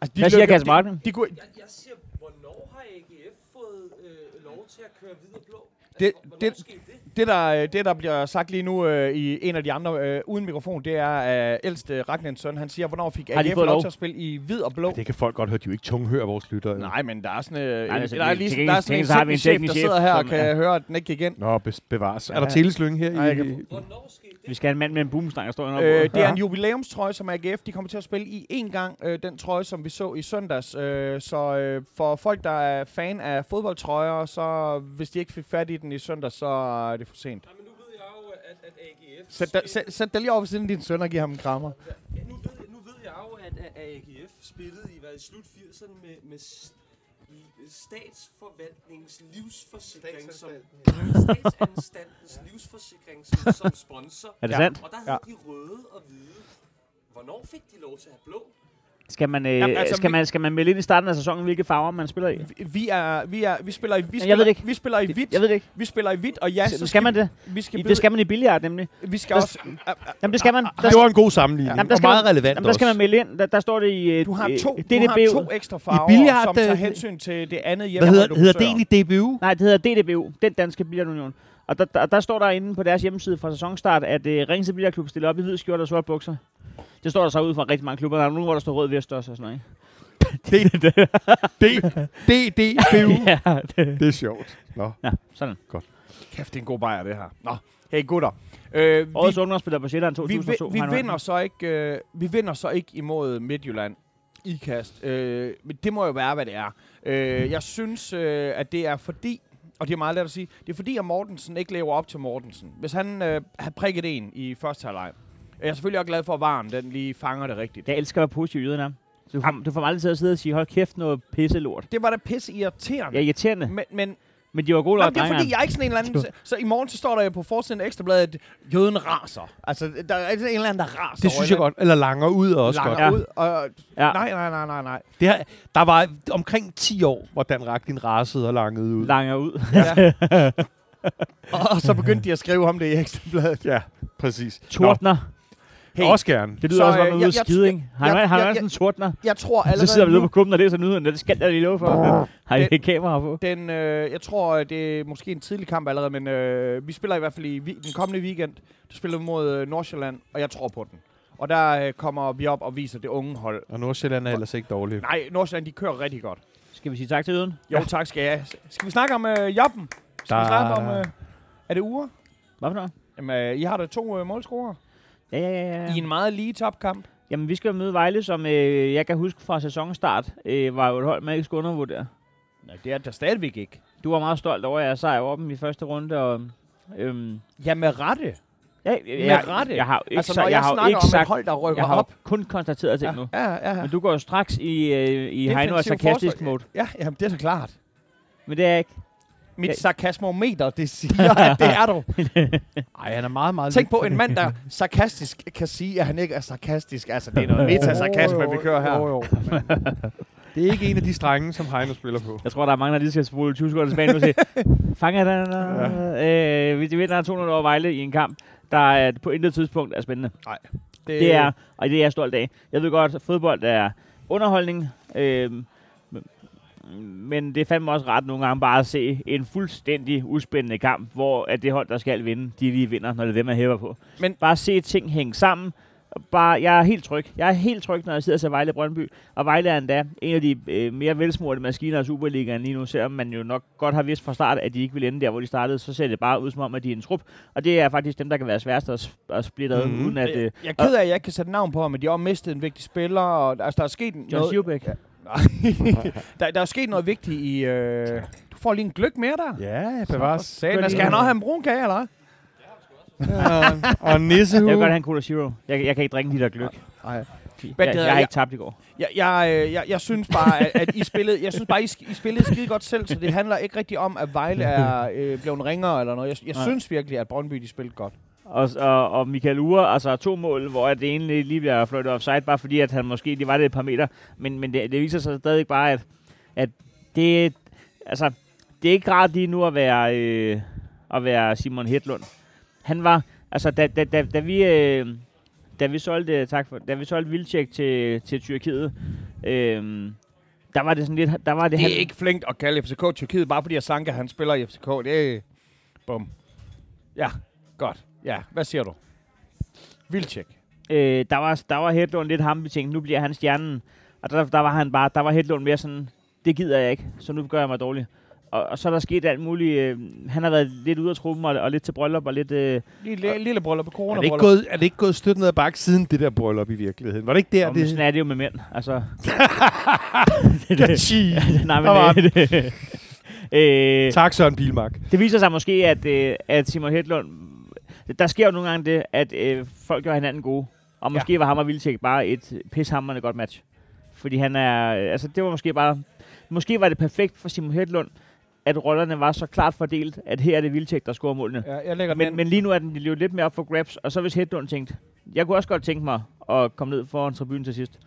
Altså, Hvad siger Kasper de, Martin? de, kunne, Jeg, jeg siger, hvornår har AGF fået øh, lov til at køre videre blå? Det- Altså, det- skete det? Det, der, øh, det, der bliver sagt lige nu øh, i en af de andre øh, uden mikrofon, det er at uh, ældste Ragnens søn. Han siger, hvornår fik AGF lov lov? til at spille i hvid og blå? Det kan folk godt høre. De er jo ikke tunghører vores lyttere. Nej, men der er sådan, øh, Nej, en, altså, der er det- lige der er sådan en så en chef, der chef, sidder her og kan er- høre, at den ikke gik ind. Nå, bevares. Er der Ja. teleslynge her? Nej, i, kan-? Vi skal have en mand med en boomstang, der står Øh, øh, det er en jubilæumstrøje, som AGF de kommer til at spille i en gang. Øh, den trøje, som vi så i søndags. Øh, så øh, for folk, der er fan af fodboldtrøjer, så hvis de ikke fik fat i den i søndags, så det for sent. Nej, men nu ved jeg jo, at, at AGF... Sæt, da, sæt, sæt dig lige over ved siden af din søn og giv ham en krammer. Ja, nu, ved, nu ved jeg jo, at, at AGF spillede i, hvad, i slut 80'erne med, med statsforvaltningens livsforsikring som statsanstaltens livsforsikring som, som sponsor. Er det Ja. sandt? Og der havde de røde og hvide. Hvornår fik de lov til at have blå? Skal man, øh, Jamen, altså, skal, vi- man, skal man melde ind i starten af sæsonen, hvilke farver man spiller i? Vi, vi er, vi er, vi spiller i, vi jeg spiller, ved det ikke. vi spiller i hvidt. Jeg ved det ikke. Vi spiller i hvidt, og ja, så skal man det? Vi skal, I, det skal man i billiard, nemlig. vi skal Der- også... Jamen, det skal man. Der, Det var en god sammenligning. Jamen, der og skal meget man- relevant jamen, der skal man melde ind. Der, der står det i øh, du har øh, to, du DDBU. har to ekstra farver, billiard, som tager øh, hensyn til det andet Hvad hjemmehold, hedder, du hedder det egentlig DBU? Nej, det hedder DDBU, den danske billiardunion. Og der, der, der står der inde på deres hjemmeside fra sæsonstart, at uh, Ringsted Billiardklub stiller op i hvid skjorte og sort bukser. Det står der så ud fra rigtig mange klubber. Der er nogle, hvor der står rød vest også og sådan noget. Ikke? DDBU. ja, det, Det er sjovt. Nå. ja, sådan. Kæft, det er en god bajer, det her. Nå, hey gutter. Øh, vi, Årets ungdomsspiller på Sjælland vi, 2002. vi, vi, Heino vinder så ikke, øh, vi vinder så ikke imod Midtjylland i kast. Øh, men det må jo være, hvad det er. Øh, jeg synes, øh, at det er fordi, og det er meget let at sige, det er fordi, at Mortensen ikke lever op til Mortensen. Hvis han øh, havde prikket en i første halvleg, jeg er selvfølgelig også glad for, at Varen den lige fanger det rigtigt. Jeg elsker at være positiv i yderne. Du får, du får mig altid til at sidde og sige, hold kæft, noget pisse lort. Det var da pisse irriterende. Ja, irriterende. Men, men Men de var gode nok, det er fordi, jeg er ikke sådan en eller anden... Så, så i morgen så står der jo på forsiden af Ekstrabladet, at jøden raser. Altså, der er en eller anden, der raser. Det synes jeg godt. Eller langer ud også Langer godt. Ja. ud. Og, Ja. Nej, nej, nej, nej, nej. Det her, der var omkring 10 år, hvor Dan Racklin rasede og langede ud. Langer ud. Ja. og, og så begyndte de at skrive om det i Ekstrabladet. Ja, præcis. Tortner. Nå, også gerne. Det lyder Så, også som øh, ude jeg- ikke? Har han, har han sådan en tortner? Jeg tror Så allerede sidder vi ude på klubben og læser nyhederne. Det skal jeg lige love for. Har I et kamera på? den, øh, jeg tror, øh, det er måske en tidlig kamp allerede, men øh, vi spiller i hvert fald i vi- den kommende weekend. Der spiller vi mod øh, Nordsjælland, og jeg tror på den. Og der øh, kommer vi op og viser det unge hold. Og Nordsjælland er ellers ikke dårlig. Nej, Nordsjælland, de kører rigtig godt. Skal vi sige tak til Yden? Jo, tak skal jeg. Skal vi snakke om øh, Joppen? Skal Der- vi snakke om... Øh, er det uger? Hvad for noget? Jamen, øh, I har da to øh, målscorer Ja, ja, ja. ja. ja. i en meget lige topkamp. Jamen, vi skal jo møde Vejle, som øh, jeg kan huske fra sæsonstart, øh, var jo et hold, man ikke skulle undervurdere. Nej, det er der stadigvæk ikke. Du var meget stolt over jeres sejr over dem i første runde, og... Øhm, Ja, med rette. ja, jeg, Med jeg, rette. jeg har ikke, altså, når jeg, jeg har snakker ikke om et sagt, hold, der rykker jeg har op. kun konstateret ting Ja, nu. ja, ja. Men du går jo straks i, øh, i Heino og sarkastisk mode. Ja, jamen, det er så klart. Men det er jeg ikke. Mit Ja. sarkasmometer, det siger, at det er du. Ej, han er meget, meget Tænk på en mand, der sarkastisk kan sige, at han ikke er sarkastisk. Altså, det er noget meta-sarkasme, vi kører her. Jo, jo, det er ikke en af de strenge, som Heino spiller på. Jeg tror, der er mange, der lige skal spole 20 sekunder tilbage nu og se, fanger den? Ja. Øh, vi vinder 200 over Vejle i en kamp, der er på intet tidspunkt er spændende. Det er, og det er jeg stolt af. Jeg ved godt, at fodbold er underholdning, øh, men det er fandme også ret nogle gange bare at se en fuldstændig uspændende kamp, hvor at det hold, der skal vinde, de lige vinder, når det er dem, man hæver på. Men- bare se ting hænge sammen. Bare, jeg er helt tryg. Jeg er helt tryg, når jeg sidder og ser Vejle Brøndby. Og Vejle er endda en af de øh, mere velsmurte maskiner af Superligaen lige nu, selvom man jo nok godt har vidst fra start, at de ikke vil ende der, hvor de startede, så ser det bare ud som om, at de er en trup. Og det er faktisk dem, der kan være sværest at, at splitte ad, Mhm. uden at... Øh, Jeg, er ked af, at jeg ikke kan sætte navn på ham, men de har mistet en vigtig spiller. Og, altså, der er sket John noget... Ja. der, der er sket noget vigtigt i... Øh, du får lige en gløk mere der. Ja, bevares. satan. Skal han også have en brun kage, eller hvad? Ja, og Jeg nissehue. vil godt have en Cola Zero. Jeg, jeg kan ikke drikke de der gløk. Nej. Jeg, jeg, jeg har jeg- ikke tabt i går. Jeg, jeg, øh, jeg, jeg synes bare, at, at I spillede, jeg synes bare, I, I spillede skide godt selv, så det handler ikke rigtig om, at Vejle er øh, blevet ringere eller noget. Jeg, jeg Nej. synes virkelig, at Brøndby de spillede godt. Og, og, og Michael Ure, altså to mål, hvor det ene lige bliver fløjtet offside, bare fordi at han måske lige var det et par meter. Men, men det, det viser sig stadig bare, at, at det, altså, det er ikke rart lige nu at være, øh, at være Simon Hedlund. Han var, altså da, da, da, da vi... Øh, da vi solgte, tak for, da vi solgte Vildtjek til, til Tyrkiet, øh, der var det sådan lidt, der var det, Det han, er ikke flinkt at kalde FCK Tyrkiet, bare fordi Sanka han spiller i FCK. Det er... Bum. Ja, godt. Ja, hvad siger du? Vildtjek. øh, der var, der var Hedlund lidt ham, vi tænkte, nu bliver han stjernen. Og der, der var han bare, der var Hedlund mere sådan, det gider jeg ikke, så nu gør jeg mig dårlig. Og, og så er der sket alt muligt. Øh, han har været lidt ude af truppen, og, og lidt til bryllup, og lidt... Øh, Lille, lille bryllup, Er corona det, ikke gået, er det ikke gået stødt ned ad bakke siden det der bryllup i virkeligheden? Var det ikke der, Ja, det... Sådan det... er det jo med mænd. Altså, Gachi. nej, Der var men det, det, øh, Tak, Søren Pilmark. det viser sig måske, at, øh, at Simon Hedlund... Der sker jo nogle gange det, at øh, folk gør hinanden gode. Og måske ja. var ham og Vildtjek bare et pishammerende godt match. Fordi han er... øh, Altså, det var måske bare... Måske var det perfekt for Simon Hedlund, at rollerne var så klart fordelt, at her er det Vildtjek, der scorer målene. Ja, jeg den Men, men lige nu er den jo lidt mere op for grabs, og så hvis Hedlund tænkt, jeg kunne også godt tænke mig at komme ned foran tribunen til sidst.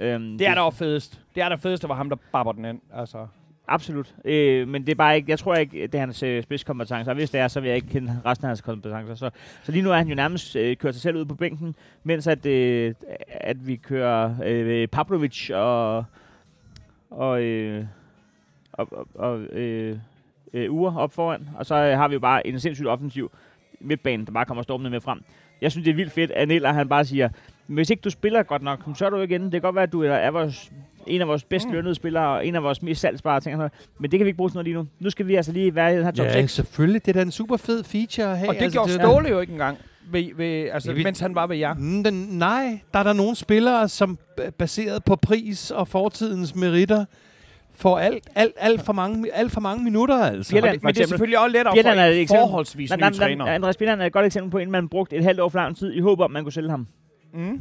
Øhm, Det er da fedest. Det er da fedest, det var ham, der babber den ind. Altså. Absolut. Øh, men det er bare ikke, jeg tror ikke, det er hans øh, spidskompetencer. Og hvis det er, så vil jeg ikke kende resten af hans kompetencer. Så, så lige nu er han jo nærmest øh, kørt sig selv ud på bænken, mens at, øh, at vi kører øh, Pavlovic og, og, øh, og, og, og øh, øh, uger op foran. Og så øh, har vi jo bare en sindssygt offensiv midtbane, der bare kommer stormende med frem. Jeg synes, det er vildt fedt, at Niller, han bare siger, hvis ikke du spiller godt nok, så er du ikke inde. Det kan godt være, at du er vores, en af vores bedst lønnede spillere, og en af vores mest salgsbare ting. og. Men det kan vi ikke bruge til noget lige nu. Nu skal vi altså lige være i den her top Ja, 6. selvfølgelig. Det er da en super fed feature at have. Og det altså, gjorde er- Ståle jo ikke engang, ved, ved, altså, Det vil- mens han var ved jer. Mm, den, nej, der er der nogle spillere, som baseret på pris og fortidens meritter, får alt, alt, alt, for, mange, alt for mange minutter, altså. Bjelland, det, for men det er eksempel. selvfølgelig også lettere er for en eksempel. forholdsvis ny træner. Andreas Bjelland er et godt eksempel på, en man brugte et halvt år for lang tid i håb om, man kunne sælge ham. Mm.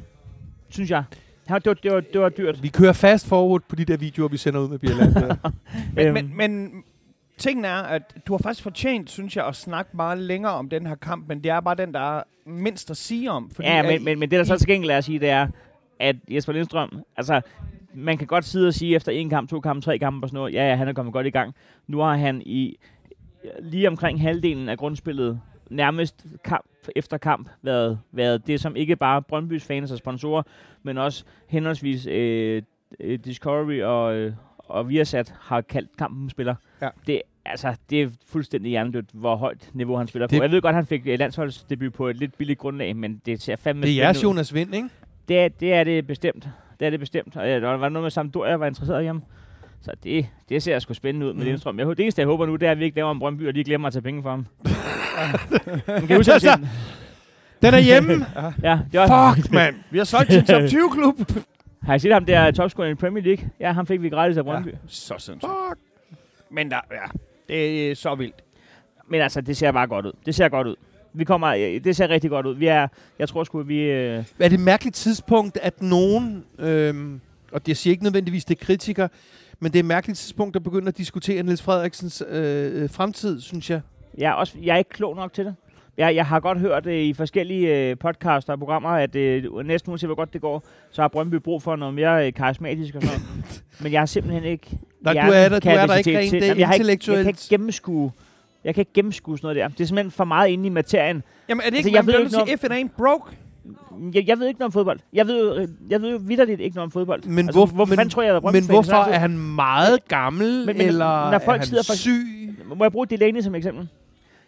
Synes jeg. Han- Det var, det var, det var dyrt. Vi kører fast forward på de der videoer, vi sender ud med Bjelland. Men, Øhm, men, men tingen er, at du har faktisk fortjent, synes jeg, at snakke meget længere om den her kamp, men det er bare den, der er mindst at sige om. Fordi Ja, men, men, men det der så til gengæld er at sige, det er, at Jesper Lindstrøm, altså, man kan godt sidde og sige efter en kamp, to kampe, tre kampe og sådan noget, ja, ja, han er kommet godt i gang. Nu har han i lige omkring halvdelen af grundspillet nærmest kamp efter kamp været, været det, som ikke bare Brøndbys fans og sponsorer, men også henholdsvis øh, øh, Discovery og, øh, og Viasat har kaldt kampen spiller. Ja. Det, altså, det er fuldstændig hjernedødt, hvor højt niveau han spiller Det- på. Jeg ved godt, han fik øh, landsholdsdebut på et lidt billigt grundlag, men det ser fandme det er jeres. Jonas Vind, ikke? Det er, det er det bestemt. Det er det bestemt. Og der var noget med Sampdoria, jeg var interesseret hjemme. Så det, det ser sgu spændende ud med mm. Lindstrøm. Jeg, det eneste, jeg håber nu, det er, at vi ikke laver en Brøndby, og lige glemmer at tage penge for ham. Man kan huske, Altså, Den er hjemme. ja, det var, Fuck, mand. vi har solgt til en top 20-klub. Har I set ham der topscorer i Premier League? Ja, ham fik vi gratis af Brøndby. Ja. Så sindssygt. Men der, ja, det er så vildt. Men altså, det ser bare godt ud. Det ser godt ud. Vi kommer, øh, det ser rigtig godt ud. Vi er, jeg tror sgu, vi... Øh, Er det et mærkeligt tidspunkt, at nogen, øhm, og det siger ikke nødvendigvis, det er kritikere, men det er et mærkeligt tidspunkt at begynde at diskutere Niels Frederiksens øh, øh, fremtid, synes jeg. jeg, er også, jeg er ikke klog nok til det. Jeg, jeg har godt hørt øh, i forskellige øh, podcaster og programmer, at øh, næsten uanset hvor godt det går, så har Brøndby brug for noget mere øh, karismatisk og sådan. Men jeg har simpelthen ikke Nej, du er der- du er der ikke rent, Jamen, jeg har ikke- Jeg intellektuelt. kan ikke gennemskue jeg kan ikke gennemskue sådan noget der. Det er simpelthen for meget inde i materien. Jamen er det Altså, ikke, jeg man bliver nødt til, if it ain't broke? Jeg, jeg ved ikke noget om fodbold. Jeg ved, jeg ved jo vidderligt ikke noget om fodbold. Men, altså, hvor, hvorfor men, tror jeg, er men hvorfor er han meget gammel, Men- men eller når folk er han sidder for- syg? Må jeg bruge Delaney som eksempel?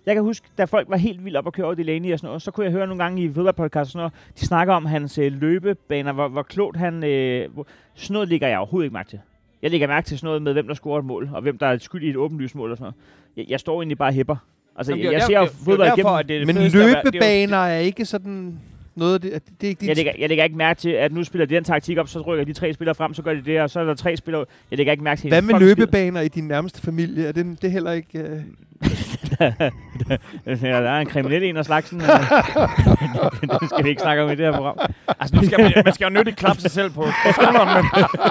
Jeg kan huske, da folk var helt vildt op at køre over Delaney og sådan noget, så kunne jeg høre nogle gange i fodboldpodcast og sådan noget, de snakker om hans øh, løbebaner, hvor, hvor klogt han... Øh, hvor, sådan noget ligger jeg overhovedet ikke mærke til. Jeg lægger mærke til sådan noget med, hvem der scorer et mål, og hvem der er skyld i et åbenlyst mål og sådan noget. Jeg, jeg står egentlig bare og hæpper. Altså, Jamen, jeg, jeg ser jo fodbold igennem. at det er det Men er løbebaner er ikke sådan noget af det. Det, det er ikke Jeg lægger, jeg lægger ikke mærke til, at nu spiller de den taktik op, så rykker de tre spillere frem, så gør de det, og så er der tre spillere. Jeg lægger ikke mærke til Hvad med løbebaner i din nærmeste familie? Er det, det er heller ikke... Øh... Ja, der er en kriminel en af slagsen. øh. det skal vi ikke snakke om i det her program. Altså, nu skal man, man skal jo nødt klappe sig selv på, på skulderen, men,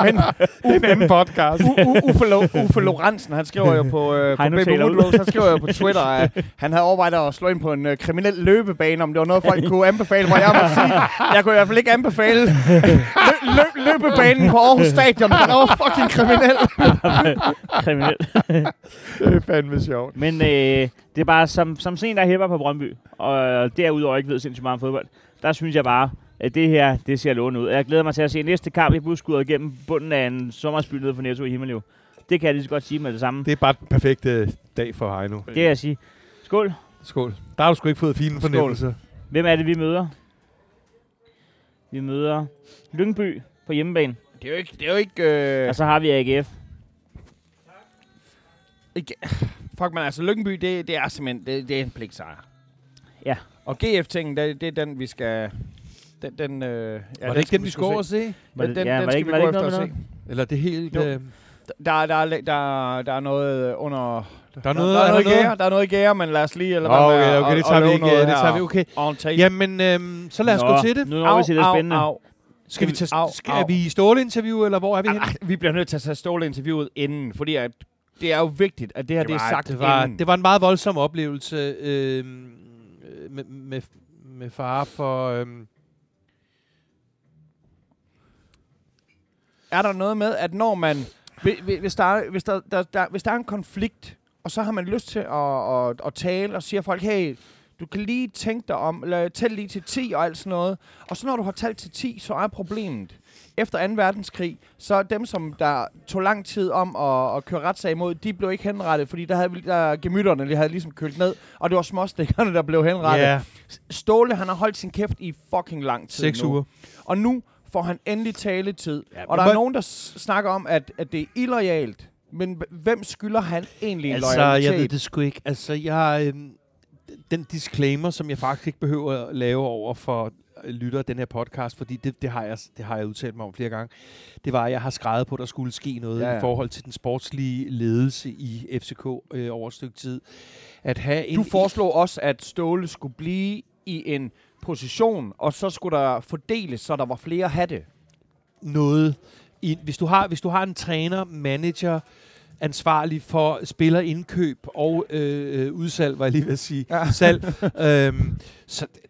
men en anden podcast. U- U- Uffe, Lo- Uffe Lorentzen, han skriver jo på, øh, på Baby. Woodrose, han skriver jo på Twitter, at han havde overvejet at slå ind på en øh, kriminel løbebane, om det var noget, folk kunne anbefale, hvor jeg må sige, jeg kunne i hvert fald ikke anbefale lø- lø- løbebanen på Aarhus Stadion. Den var fucking kriminel. kriminel. det er fandme sjovt. Men øh, Det er bare, som, som sådan en, der hæpper på Brøndby, og derudover ikke ved sindssygt meget om fodbold, der synes jeg bare, at det her, det ser lovende ud. Jeg glæder mig til at se næste kamp i buskuddet gennem bunden af en sommersby nede for Netto i Himmeløv. Det kan jeg lige så godt sige med det samme. Det er bare en perfekt øh, dag for Heino. Det kan jeg sige. Skål. Skål. Der har du sgu ikke fået fine fornemmelser. Hvem er det, vi møder? Vi møder Lyngby på hjemmebane, Det er jo ikke... Det er jo ikke øh, og så har vi AGF. ikke fuck, man, altså Lyngby, det, det er simpelthen... Det, det er en pligtsejr. Ja. Og GF-tingen, det, det er den, vi skal... Den, den, øh, ja, Var det ikke den, vi skulle se? Var Den, det- den, ja, den var det skal ikke- vi gå det efter noget at se. Eller det helt... Øh, Der, der, er, der, der er noget under... der er noget... der, er er noget, der noget? gære, der er noget i gære, men lad os lige... Eller med okay, okay, det at tager vi ikke. Det tager vi, okay. Jamen, øhm, så lad os Nå, gå til det. Nu når vi til det spændende. Au, Skal vi tage... Au, Skal, au. er vi i ståleinterview, eller hvor er vi henne? Ah, vi bliver nødt til at tage Ståle-interviewet inden, fordi at det er jo vigtigt, at det her det, det er sagt det var, inden. det var en meget voldsom oplevelse øh, med, med, med fare for... Øh, er der noget med, at når man... hvi- hvi- Hvis der, er, hvis, der, der, der, hvis der er en konflikt, og så har man lyst til at, at, at tale, og siger folk, hey, du kan lige tænke dig om, eller tæl lige til 10 og alt sådan noget. Og så når du har talt til 10, så er problemet, efter 2. verdenskrig, så dem, som der tog lang tid om at, at køre retssag imod, de blev ikke henrettet, fordi der havde der gemytterne, de havde ligesom kølt ned, og det var småstikkerne, der blev henrettet. ja, Ståle, han har holdt sin kæft i fucking lang tid seks nu. uger. Og nu får han endelig taletid. Ja, og der er nogen, der snakker om, at, at det er illoyalt. Men hvem skylder han egentlig en Altså, loyalitet? jeg ved det sgu ikke. Altså, jeg... Øh, den disclaimer, som jeg faktisk ikke behøver at lave over for øh, lytter af den her podcast, fordi det, det, har jeg, det har jeg udtalt mig om flere gange, det var, at jeg har skrevet på, at der skulle ske noget ja, Ja, i forhold til den sportslige ledelse i FCK øh, over et stykke tid. At have en, Du foreslog også, at Ståle skulle blive i en position, og så skulle der fordeles, så der var flere hatte. noget. I, hvis, du har, hvis du har en træner, manager, ansvarlig for spillerindkøb og øh, øh, udsalg, var jeg lige ved at sige, ja. Salg, øhm, så det,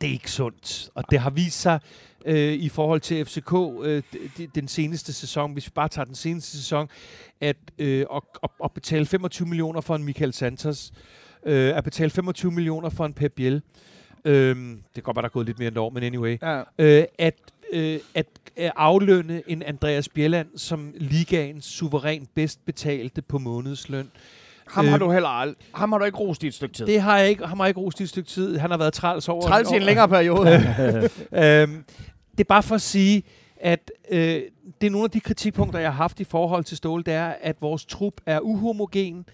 det er ikke sundt. Og det har vist sig øh, i forhold til FCK øh, den seneste sæson, hvis vi bare tager den seneste sæson, at, øh, at, at, at betale 25 millioner for en Michael Santos, øh, at betale 25 millioner for en Pep Biel, øh, det kan godt være, der er gået lidt mere end et år, men anyway, Ja. øh, at, øh, at aflønne en Andreas Bjelland som ligaens suveræn bedst betalte på månedsløn. Ham har Øh, du heller aldrig. Ham har du ikke rost i et stykke tid. Det har jeg ikke, ham har ikke rost i et stykke tid. Han har været træls over... Træls i en længere periode. øhm, det er bare for at sige, at øh, det er nogle af de kritikpunkter, jeg har haft i forhold til Ståle, det er, at vores trup er uhomogen.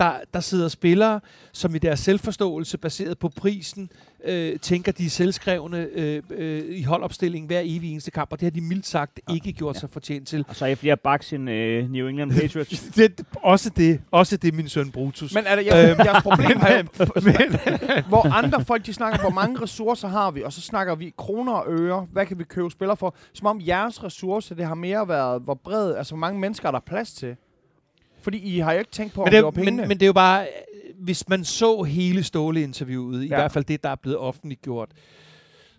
Der, der sidder spillere, som i deres selvforståelse, baseret på prisen, øh, tænker, de er selvskrevne øh, øh, i holdopstilling hver evig eneste kamp, og det har de mildt sagt ikke gjort sig fortjent til. Og så efter jeg bak sin øh, New England Patriots. Det, også det, også det, min søn Brutus. Men er det, jeg, Øhm, jeres problem er jo, hvor andre folk, de snakker, hvor mange ressourcer har vi, og så snakker vi kroner og øre, hvad kan vi købe spillere for? Som om jeres ressourcer, det har mere været, hvor bred, altså hvor mange mennesker er der plads til? Fordi I har jo ikke tænkt på, om men, det, var det, men, pengene. men det er jo bare, øh, hvis man så hele Ståle-interviewet, i Ja. hvert fald det, der er blevet offentliggjort,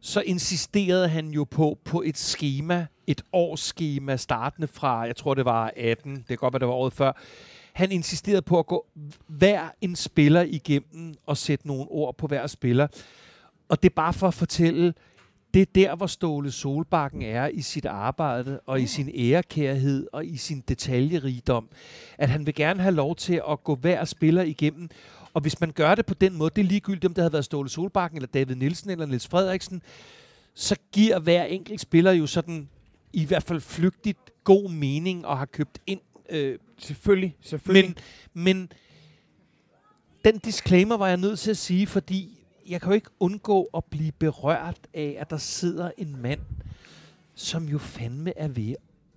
så insisterede han jo på, på et schema, et årsskema, startende fra, jeg tror det var 18, det kan godt være, det var året før. Han insisterede på at gå hver en spiller igennem og sætte nogle ord på hver spiller. Og det er bare for at fortælle, det er der, hvor Ståle Solbakken er i sit arbejde, og i sin ærekærhed, og i sin detaljerigdom. At han vil gerne have lov til at gå hver spiller igennem. Og hvis man gør det på den måde, det er ligegyldigt, om det havde været Ståle Solbakken, eller David Nielsen, eller Niels Frederiksen, så giver hver enkelt spiller jo sådan, i hvert fald flygtigt, god mening, og har købt ind. Øh, Selvfølgelig, selvfølgelig. men, men den disclaimer var jeg nødt til at sige, fordi jeg kan jo ikke undgå at blive berørt af, at der sidder en mand, som jo fandme er ved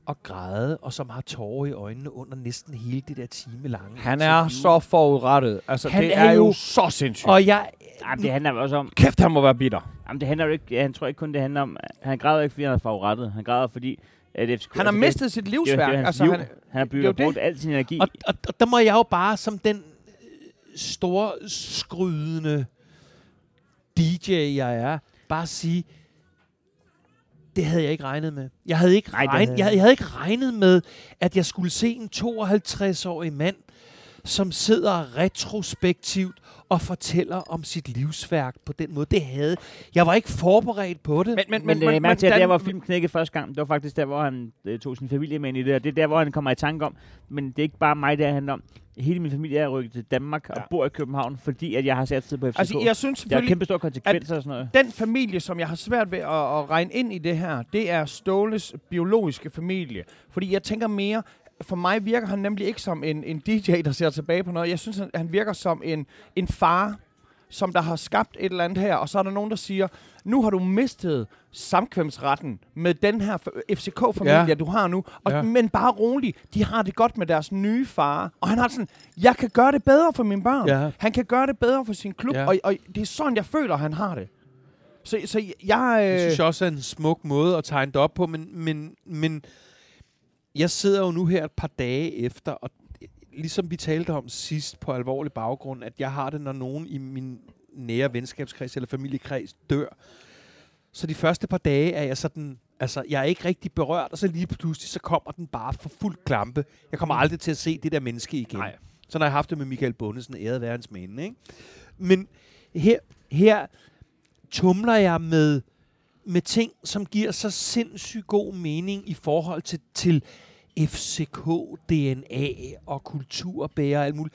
at græde, og som har tårer i øjnene under næsten hele det der time lange han er interview. så forudrettet. Altså, Han det er er, jo så sindssygt. Og jeg... Jamen, det handler jo også om... Kæft, han må være bitter. Jamen, det handler jo ikke... Jeg tror ikke kun, det handler om... Han græder ikke, fordi han er favorittet. Han græder, fordi... At FCK, Han har altså, mistet sit det, det, jo- livsværk. det er hans altså, liv. han, Han, han har det bygget det. brugt al sin energi. Og, og, og der må jeg jo bare som den øh, store skrydende DJ, jeg er, bare sige, det havde jeg ikke regnet med. Jeg havde ikke, Nej, regnet, jeg jeg havde ikke regnet med, at jeg skulle se en 52-årig mand, som sidder retrospektivt og fortæller om sit livsværk på den måde. Det havde jeg var ikke forberedt på det. Men, men, Men, men, men, mærke til, at der, hvor film knækkede første gang, det var faktisk der, hvor han øh, tog sin familie med ind i det, og det er der, hvor han kommer i tanke om, men det er ikke bare mig, det handler om. Hele min familie er rykket til Danmark og Ja. bor i København, fordi at jeg har sat tid på FCK. Altså, jeg synes det har kæmpe store konsekvenser og sådan noget. den familie, som jeg har svært ved at, at regne ind i det her, det er Ståles biologiske familie. Fordi jeg tænker mere, for mig virker han nemlig ikke som en, en DJ, der ser tilbage på noget. Jeg synes, han, han virker som en, en far, som der har skabt et eller andet her. Og så er der nogen, der siger, nu har du mistet samkvemsretten med den her FCK-familie, Ja. du har nu. Og, Ja. Men bare rolig, de har det godt med deres nye far. Og han har sådan, jeg kan gøre det bedre for mine børn. Ja. Han kan gøre det bedre for sin klub. Ja. Og, og det er sådan, jeg føler, han har det. Så, så jeg... Øh, Det synes jeg også er en smuk måde at tegne det op på, men, men, men jeg sidder jo nu her et par dage efter, og ligesom vi talte om sidst på alvorlig baggrund, at jeg har det, når nogen i min nære venskabskreds eller familiekreds dør. Så de første par dage er jeg sådan, altså jeg er ikke rigtig berørt, og så lige pludselig, så kommer den bare for fuld klampe. Jeg kommer aldrig til at se det der menneske igen. Nej. Sådan har jeg haft det med Michael Bundesen, æret være hans mænd, ikke? Men her, her tumler jeg med, med ting, som giver så sindssygt god mening i forhold til, til FCK, DNA og kulturbærer og alt muligt.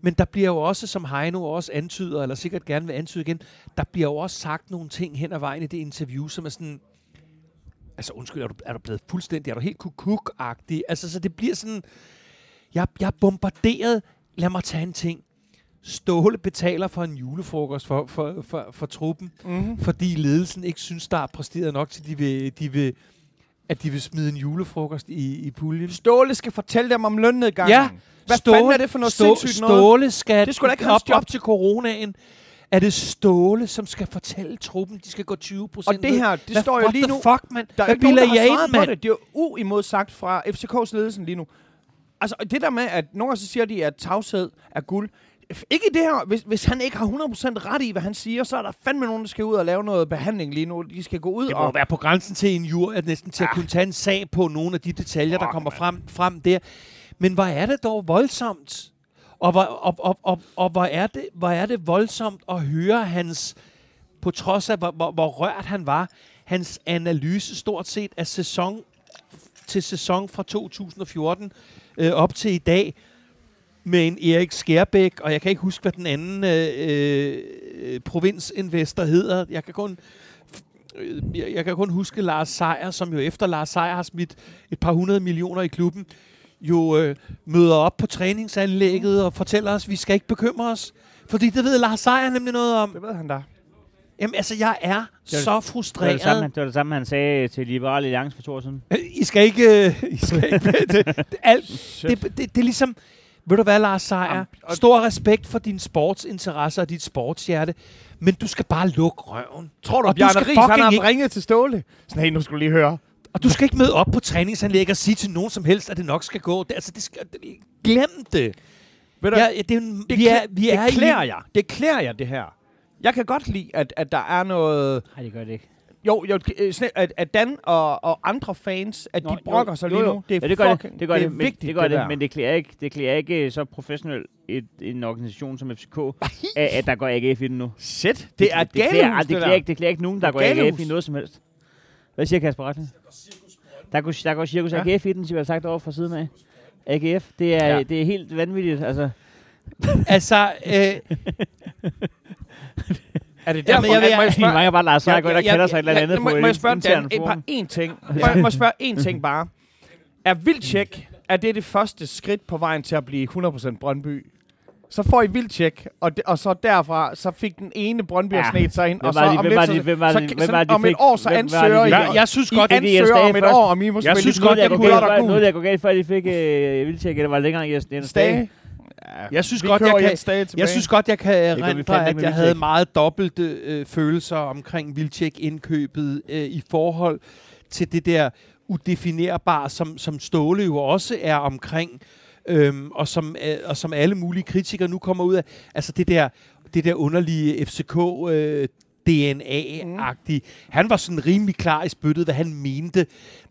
Men der bliver jo også, som Heino også antyder, eller sikkert gerne vil antyde igen, der bliver jo også sagt nogle ting hen ad vejen i det interview, som er sådan, altså undskyld, er du, er du blevet fuldstændig, er du helt kukuk-agtig? Altså, så det bliver sådan, jeg, jeg er bombarderet, lad mig tage en ting. Ståle betaler for en julefrokost for, for, for, for truppen, mm-hmm. fordi ledelsen ikke synes, der er præsteret nok til, de vil, de vil, at de vil smide en julefrokost i, i puljen. Ståle skal fortælle dem om lønnedgangen. Ja, Hvad Ståle- fanden er det for noget Stå, sindssygt noget? Ståle skal Det da ikke op, op til coronaen. Er det Ståle, som skal fortælle truppen, de skal gå 20 procent Og det her, det står jo lige nu... fuck, mand? Der er Hvad ikke nogen, der har svaret på mand? det. Det er jo uimodsagt fra FCK's ledelsen lige nu. Altså, det der med, at nogle gange så siger de, at tavshed er guld. Ikke i det her. Hvis, hvis han ikke har 100% ret i, hvad han siger, så er der fandme nogen, der skal ud og lave noget behandling lige nu. De skal gå ud Det må og... være på grænsen til en jur, at næsten til at kunne tage en sag på nogle af de detaljer, der Fuck, kommer frem, frem der. Men hvor er det dog voldsomt? Og hvor, og, og, og, og hvor, er det, hvor er det voldsomt at høre hans, på trods af hvor, hvor, hvor rørt han var, hans analyse stort set af sæson til sæson fra 2014 øh, op til i dag, med en Erik Skærbæk, og jeg kan ikke huske, hvad den anden øh, øh, provinsinvestor hedder. Jeg kan kun øh, jeg, jeg kan kun huske Lars Seier, som jo efter Lars Seier har smidt et par hundrede millioner i klubben, jo øh, møder op på træningsanlægget og fortæller os, at vi skal ikke bekymre os. Fordi det ved Lars Seier nemlig noget om. Det ved han da. Jamen altså, jeg er var- så Det var, det, frustreret. samme, det var det samme, han sagde til Liberale Alliance for to år siden. Øh, I skal ikke... Øh, I skal ikke det, det, alt, det, det, det er ligesom... Ved du hvad, Lars Seier? Jamen, og- Stor respekt for din sportsinteresse og dit sportshjerte, men du skal bare lukke røven. Tror du, at Bjarne skal Ries, han har ikke- ringet til Ståle? Sådan, hey, nu skulle du lige høre. Og du skal ikke møde op på træningsanlæg og sige til nogen som helst, at det nok skal gå. Det, altså, det skal, det, glem det. Ved du, Ja, det, er, en- det, vi er, vi det er klæder i, jeg. Det klæder jeg, det her. Jeg kan godt lide, at, at der er noget... Nej, det gør det ikke. Jo, jo øh, at, at Dan og, og andre fans, at Nå, de brokker jo, sig jo, lige nu. Det er ja, det gør fucking, det. Det gør det, det, er men, vigtigt, det, gør det, der. men det klæder ikke, det klæder ikke så professionelt et, en organisation som FCK, at, at der går AGF i den nu. Shit, det er det, klæder, galehus, det, det klæder der. ikke, det klæder ikke nogen, der Det går AGF galehus. i noget som helst. Hvad siger Kasper Retling? Der går, der går cirkus Ja. AGF i den, som jeg har sagt over fra siden af. AGF, det er, Ja. det er helt vanvittigt. Altså, altså, øh, Er det Jamen, derfor, jeg at- må jeg I spørge- mangler bare Lars Seier, Ja, der ja, kalder sig et eller andet Ja, på må, må jeg spørge Dan, et par, en ting. Må, jeg, må jeg spørge en ting bare. Er Vildtjek, er det det første skridt på vejen til at blive 100% Brøndby? Så får I Vildtjek, og, de, og så derfra, så fik den ene Brøndby Ja. snedt sig ind, og så om lidt, så, så, så, om et år, så ansøger I. jeg, jeg synes I godt, det- ansøger om et år, og I må Jeg spille godt, og jeg går kunne- galt, og guld. noget, der går galt, før de fik øh, Vildtjek, eller var det længere Jens Stage? Jeg synes godt, jeg kan- tilbage. Jeg synes godt, jeg kan erindre, at jeg havde meget dobbelte øh, følelser omkring Vildtjek-indkøbet øh, i forhold til det der udefinerbare, som, som Ståle jo også er omkring, øhm, og, som, øh, og som alle mulige kritikere nu kommer ud af. Altså det der, det der underlige FCK... Øh, DNA-agtig. Han var sådan rimelig klar i spyttet, hvad han mente.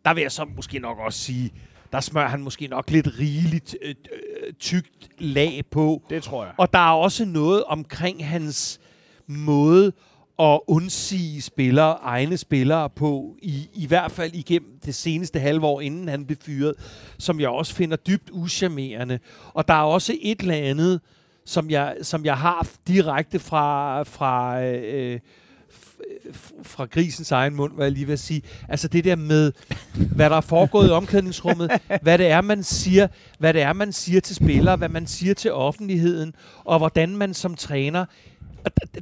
Der vil jeg så måske nok også sige, der smører han måske nok lidt rigeligt øh, øh, tykt lag på. Det tror jeg. Og der er også noget omkring hans måde at undsige spillere, egne spillere på, i, i hvert fald igennem det seneste halve år, inden han blev fyret, som jeg også finder dybt uschammerende. Og der er også et eller andet, som jeg, som jeg har direkte fra, fra, øh, f- fra grisens egen mund, hvad jeg lige vil sige. Altså det der med, hvad der er foregået i omklædningsrummet, hvad det er, man siger, hvad det er, man siger til spillere, hvad man siger til offentligheden, og hvordan man som træner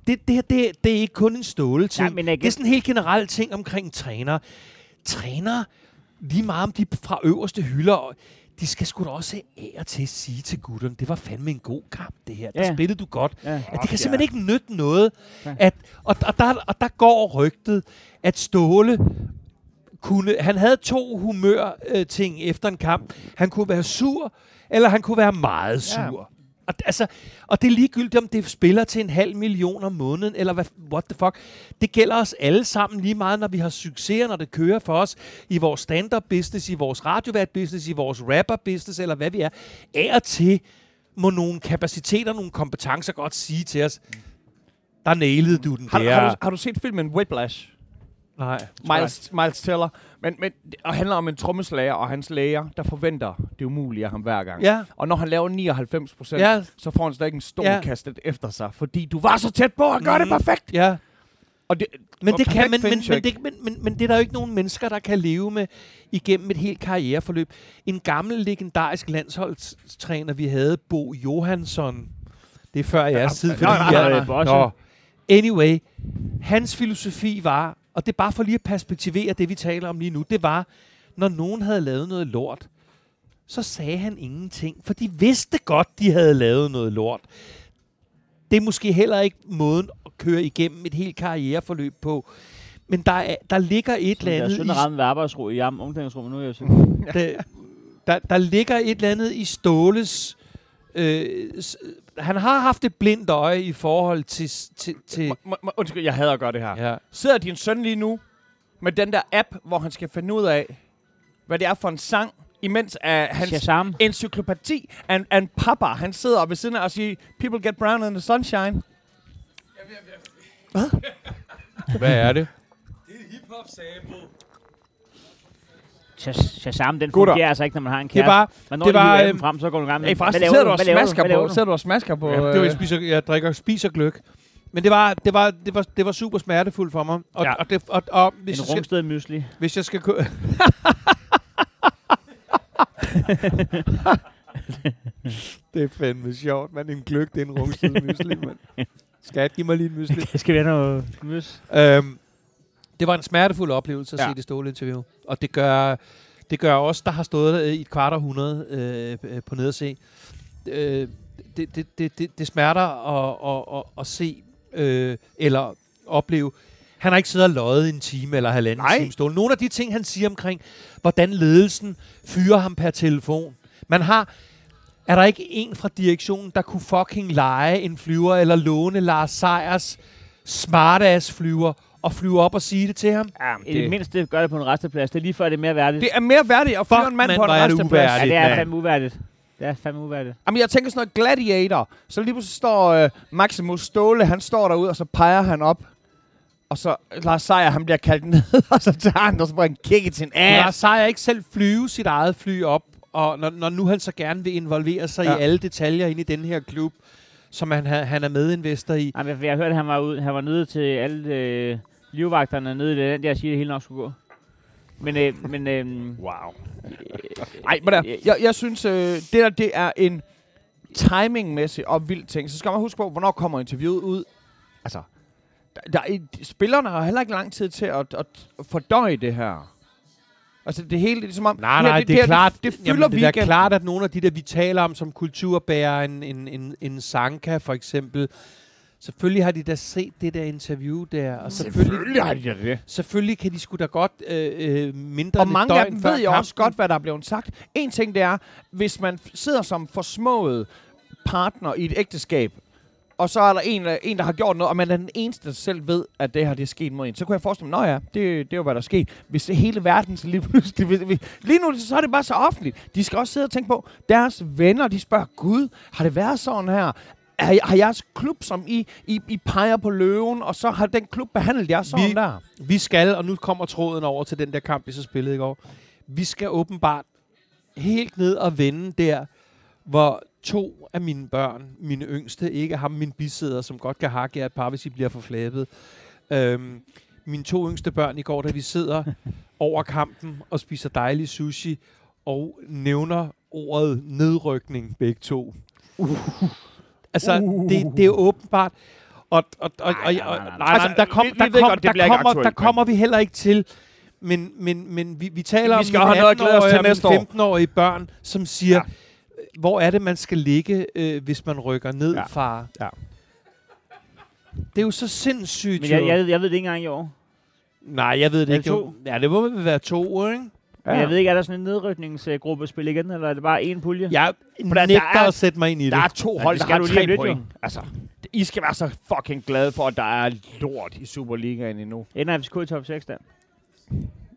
det, det, her, det, det er ikke kun en ståle ting. Ja, men det er sådan en helt generel ting omkring træner. Træner, lige meget om de fra øverste hylder, de skal sgu da også af og til sige til gutterne, det var fandme en god kamp, det her. Der Ja. spillede du godt. Ja. At det kan simpelthen ikke nytte noget. Ja. At, og, og, der, og der går rygtet, at Ståle kunne, han havde to humør øh, ting efter en kamp. Han kunne være sur, eller han kunne være meget sur. Og, altså, og det er ligegyldigt, om det spiller til en halv million om måneden, eller hvad, what the fuck. Det gælder os alle sammen lige meget, når vi har succeser, når det kører for os i vores stand-up business, i vores radiovært business, i vores rapper business, eller hvad vi er. Af og til må nogle kapaciteter, nogle kompetencer godt sige til os, der nailede du den Har, der. har, du, har du set filmen Whiplash? Nej. Miles, Miles Teller. Men, men det handler om en trommeslager og hans læger, der forventer det umulige af ham hver gang. Ja, Og når han laver 99 procent, ja, så får han ikke en stol Ja. ja. kastet efter sig, fordi du var så tæt på at gøre mm. det perfekt. ja. Og det, Men og det, kan, men, men, men, det, men, men, men det er der jo ikke nogen mennesker, der kan leve med igennem et helt karriereforløb. En gammel, legendarisk landsholdstræner, vi havde, Bo Johansson. Det er før jeres tid, fordi jeg- nej, nej. Nå. Anyway, hans filosofi var, og det er bare for lige at perspektivere det, vi taler om lige nu, det var, når nogen havde lavet noget lort, så sagde han ingenting, for de vidste godt, de havde lavet noget lort. Det er måske heller ikke måden at køre igennem et helt karriereforløb på. Men der, er, der ligger et eller Det er andet i, at ramme ved arbejdsro i am- omklædningsrummet. Nu er jeg der, der, der ligger et eller andet i Ståles... Øh, han har haft et blindt øje i forhold til... til, til må- må- Undskyld, jeg hader at gøre det her. ja. Sidder din søn lige nu med den der app, hvor han skal finde ud af, hvad det er for en sang, imens af hans Shazam. encyklopædi af en, af en papa, han sidder ved siden af og siger, people get brown in the sunshine. Hvad er det? Det er hip-hop sample. Shaz- Shazam, den Gutter. fungerer altså ikke, når man har en Det kæreste. var... Men når det det var, var, øhm, frem, så går du gang med. Hvad forresten, sidder du? og smasker på, sidder du og smasker på, Ja, det var, jeg, øh, spiser, jeg drikker spiser gløk. Men det var, det var, det var, det var super smertefuldt for mig. Og, Ja. og, det, og, og hvis, En jeg skal, rumsted mysli. hvis jeg skal... det er fandme sjovt, man. En gløk, det er en rumsted mysli, mand. Skat, giv mig lige en mysli. Det skal være noget mys. Øhm, det var en smertefuld oplevelse at Ja. ja. se det ståle interview. Og det gør, det gør os, der har stået i et kvart århundrede øh, øh, på ned at se. Øh, det, det, det, det, det smerter at, at, at, at se øh, eller opleve. Han har ikke siddet og løjet en time eller halvanden Nej. time ståle. Nogle af de ting, han siger omkring, hvordan ledelsen fyrer ham per telefon. Man har... Er der ikke en fra direktionen, der kunne fucking lege en flyver, eller låne Lars Seiers smartass flyver, og flyve op og sige det til ham? Ja, I det mindste gør det på en resteplads. Det er lige før, det er mere værdigt. det er mere værdigt at fyre en mand på en er det resteplads. uværdigt. ja, det er fandme uværdigt. Det er fandme uværdigt. Jamen, jeg tænker sådan noget gladiator. Så lige pludselig står øh, Maximus Ståle, han står derude, og så peger han op. Og så Lars Seier, han bliver kaldt ned, og så tager han, og så får han kick i sin Ja. Lars ass. Seier ikke selv flyve sit eget fly op, og når, når nu han så gerne vil involvere sig ja. Ja. i alle detaljer inde i den her klub, som han, ha- han er medinvestor i. Jamen, jeg, jeg hørte, at han var, ude, han var nede til alle øh, livvagterne nede i den der, siger, at det hele nok skulle gå. Men, øh, men øh, Wow. Ej, men der, jeg, jeg synes, øh, det der, det er en timingmæssig og vild ting. Så skal man huske på, hvornår kommer interviewet ud. Altså, der, der, er- spillerne har heller ikke lang tid til at, at fordøje det her. Altså, det hele det er som om... Nej, nej, det, er her, klart, Det, det fylder jamen, det er klart, at nogle af de der, vi taler om som kulturbærer, en, en, en, en Sanka for eksempel, selvfølgelig har de da set det der interview der, og selvfølgelig, Selvfølgelig har de da det. selvfølgelig kan de sgu da godt øh, øh, mindre Og mange af dem ved jo også godt, hvad der er blevet sagt. En ting det er, hvis man sidder som forsmået partner i et ægteskab, og så er der en, øh, en, der har gjort noget, og man er den eneste, der selv ved, at det her det er sket mod en. Så kunne jeg forestille mig, nå ja, det, det er jo, hvad der er sket. Hvis hele verden så lige pludselig... hvis- hvis- Lige nu, så er det bare så offentligt. De skal også sidde og tænke på, deres venner, de spørger, Gud, har det været sådan her? Har, har jeres klub, som I, I, I peger på løven, og så har den klub behandlet jer sådan Vi- der? Vi skal, og nu kommer tråden over til den der kamp, vi så spillede i går. Vi skal åbenbart helt ned og vende der, hvor to af mine børn, mine yngste, ikke ham min bisidder, som godt kan hakke jer et par, hvis I bliver for flabet. Øhm, mine to yngste børn i går, da vi sidder over kampen og spiser dejlig sushi, og nævner ordet nedrykning begge to. Altså, Uh. det, det er åbenbart... Og, og, og, og, Nej, nej, nej, Altså, der, kom, ved kom, der, kommer, der kommer vi heller ikke til. Men, men, men vi, vi taler Vi om skal til 18-årige og næste mine år. 15-årige børn, som siger, ja. Hvor er det, man skal ligge, øh, hvis man rykker ned, Ja. far? Ja. Det er jo så sindssygt, Men jo. jeg, jeg, jeg ved det ikke engang i år. Nej, jeg ved det Er det ikke. to? Jo. Ja, det må vel være to, ikke? Ja. Men jeg ved ikke, er der sådan en nedrykningsgruppespil igen, eller er det bare én pulje? Jeg der- der nægter er- at sætte mig ind i det. Der er to hold, der skal har du lige tre om lidt, point. Altså, I skal være så fucking glade for, at der er lort i Superligaen endnu. Ender FCK i top 6 der?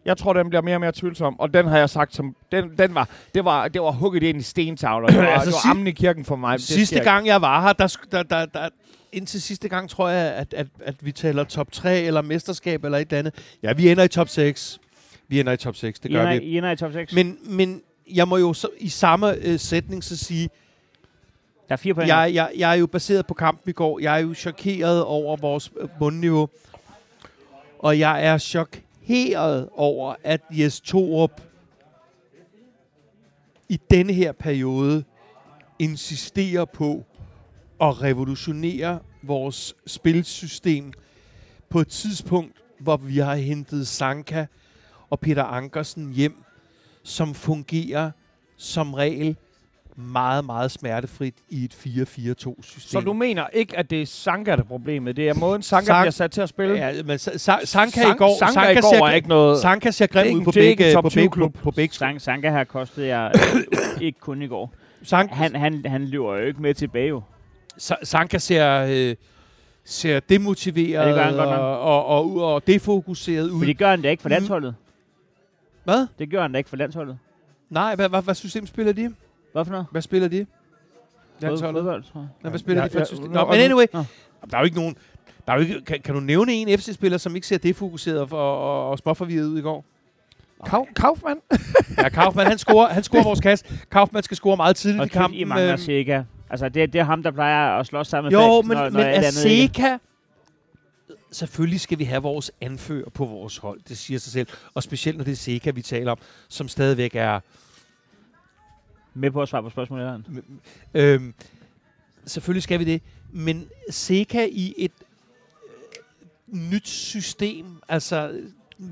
Jeg tror, den bliver mere og mere tvivlsom, og den har jeg sagt som... Den, den var, det, var, det var hugget ind i stentavler. Det var, Altså, det var ammen i kirken for mig. Sidste gang, jeg var her, der, der, der, der, indtil sidste gang tror jeg, at, at, at vi taler top 3 eller mesterskab eller et eller andet. Ja, vi ender i top 6. Vi ender i top 6, det I gør ender, vi. I ender i top 6? Men, men jeg må jo så, i samme øh, sætning så sige, der er fire point. jeg, jeg, jeg er jo baseret på kampen i går. Jeg er jo chokeret over vores øh, bundniveau. Og jeg er chokeret over, at Jes Torup i denne her periode insisterer på at revolutionere vores spilsystem på et tidspunkt, hvor vi har hentet Sanka og Peter Ankersen hjem, som fungerer som regel meget, meget smertefrit i et 4-4-2-system. Så du mener ikke, at det er Sanka, der er problemet? Det er måden, Sanka Sank- bliver sat til at spille? Ja, men Sa- Sa- Sanka i Sank- går, Sanka Sanka i går ser, er ikke noget... Sanka ser er grim ud på begge, på 20 begge, klub. på, på begge Sank, Sanka her kostede jeg øh, ikke kun i går. Sank, Han, han, han løber jo ikke med tilbage jo. Sa- Sanka ser, øh, ser demotiveret Ja, det og, og, og, og defokuseret ud. For det gør han da ikke for landsholdet. Hvad? Det gør han da ikke for landsholdet. Nej, hvad, hvad, hvad system spiller de? Hvad for noget? Hvad spiller de? Landsholdet? Fodbold, tror jeg. Nej, hvad spiller Ja, de for et ja, system? nå, Nå, og men anyway, Nå. der er jo ikke nogen... Der er jo ikke, kan, kan du nævne en FC-spiller, som ikke ser defokuseret og, og, og småforvirret ud i går? Kauf, Kaufmann? Ja, Kaufmann, han scorer, han scorer vores kast. Kaufmann skal score meget tidligt Og i kæft, kampen. I mangler øhm, Sega. Altså, det, det er ham, der plejer at slås sammen med Jo, Falk, men, når, når men ikke. Aseka... Selvfølgelig skal vi have vores anfører på vores hold, det siger sig selv. Og specielt når det er Seka, vi taler om, som stadigvæk er... Med på at svare på spørgsmålet. Øhm, selvfølgelig skal vi det. Men Seka i et øh, nyt system, altså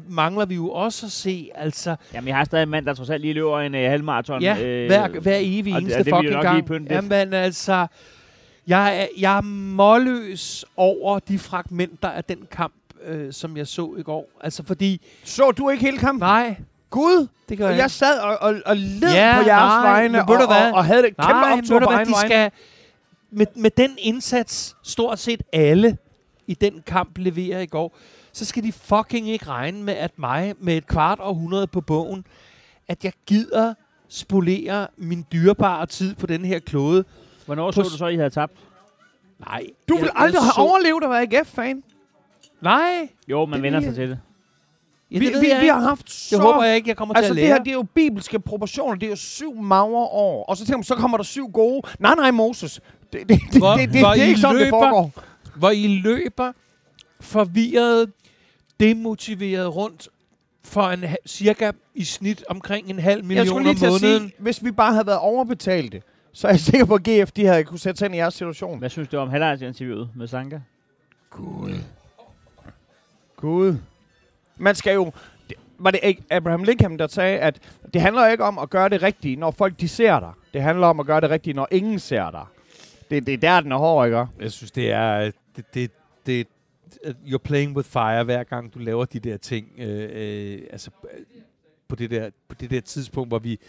mangler vi jo også at se, altså Jamen, jeg har stadig en mand, der trods alt lige løber en øh, halvmarathon. Ja, øh, hver, hver evig det- eneste det fucking gang. Jamen altså, jeg er, jeg er målløs over de fragmenter af den kamp, øh, som jeg så i går. Altså fordi, Så du ikke hele kampen? nej, Gud! det gør Og jeg jeg sad og, og, og led Ja, på jeres nej, vegne, og, og, og havde det kæmpe Nej, optur på hvad, egen de skal, med, med den indsats, stort set alle i den kamp leverer i går, så skal de fucking ikke regne med, at mig med et kvart århundrede på bogen, at jeg gider spolere min dyrebare tid på den her klode. Hvornår så du så, at I havde tabt? Nej. Du vil aldrig have så- overlevet at være AGF-fan. Nej. Jo, man Det vender sig til det. Ja, vi, det ved vi, jeg vi ikke. har haft så... Det håber jeg ikke, jeg kommer Altså, til det at her, lære. det er jo bibelske proportioner. Det er jo syv magre år. Og så tænker man, så kommer der syv gode. Nej, nej, Moses. Det, det, det, Hvor- det, det, hvor det er ikke sådan, det løber- foregår. Hvor I løber forvirret, demotiveret rundt for en cirka i snit omkring en halv Jeg million skulle om lige til at måneden. sige, hvis vi bare havde været overbetalte, så er jeg sikker på, at GF de havde kunne sætte sig ind i jeres situation. Hvad synes du om halvdagsinterviewet med Sanka? Gud. Gud. Man skal jo... Var det ikke Abraham Lincoln, der sagde, at det handler ikke om at gøre det rigtige, når folk de ser dig. Det handler om at gøre det rigtige, når ingen ser dig. Det, det er der, den er hård, ikke? Jeg synes, det er... Øh, det, det, det, øh, you're playing with fire, hver gang du laver de der ting. Øh, øh, altså, øh, på det der, på det der tidspunkt, hvor vi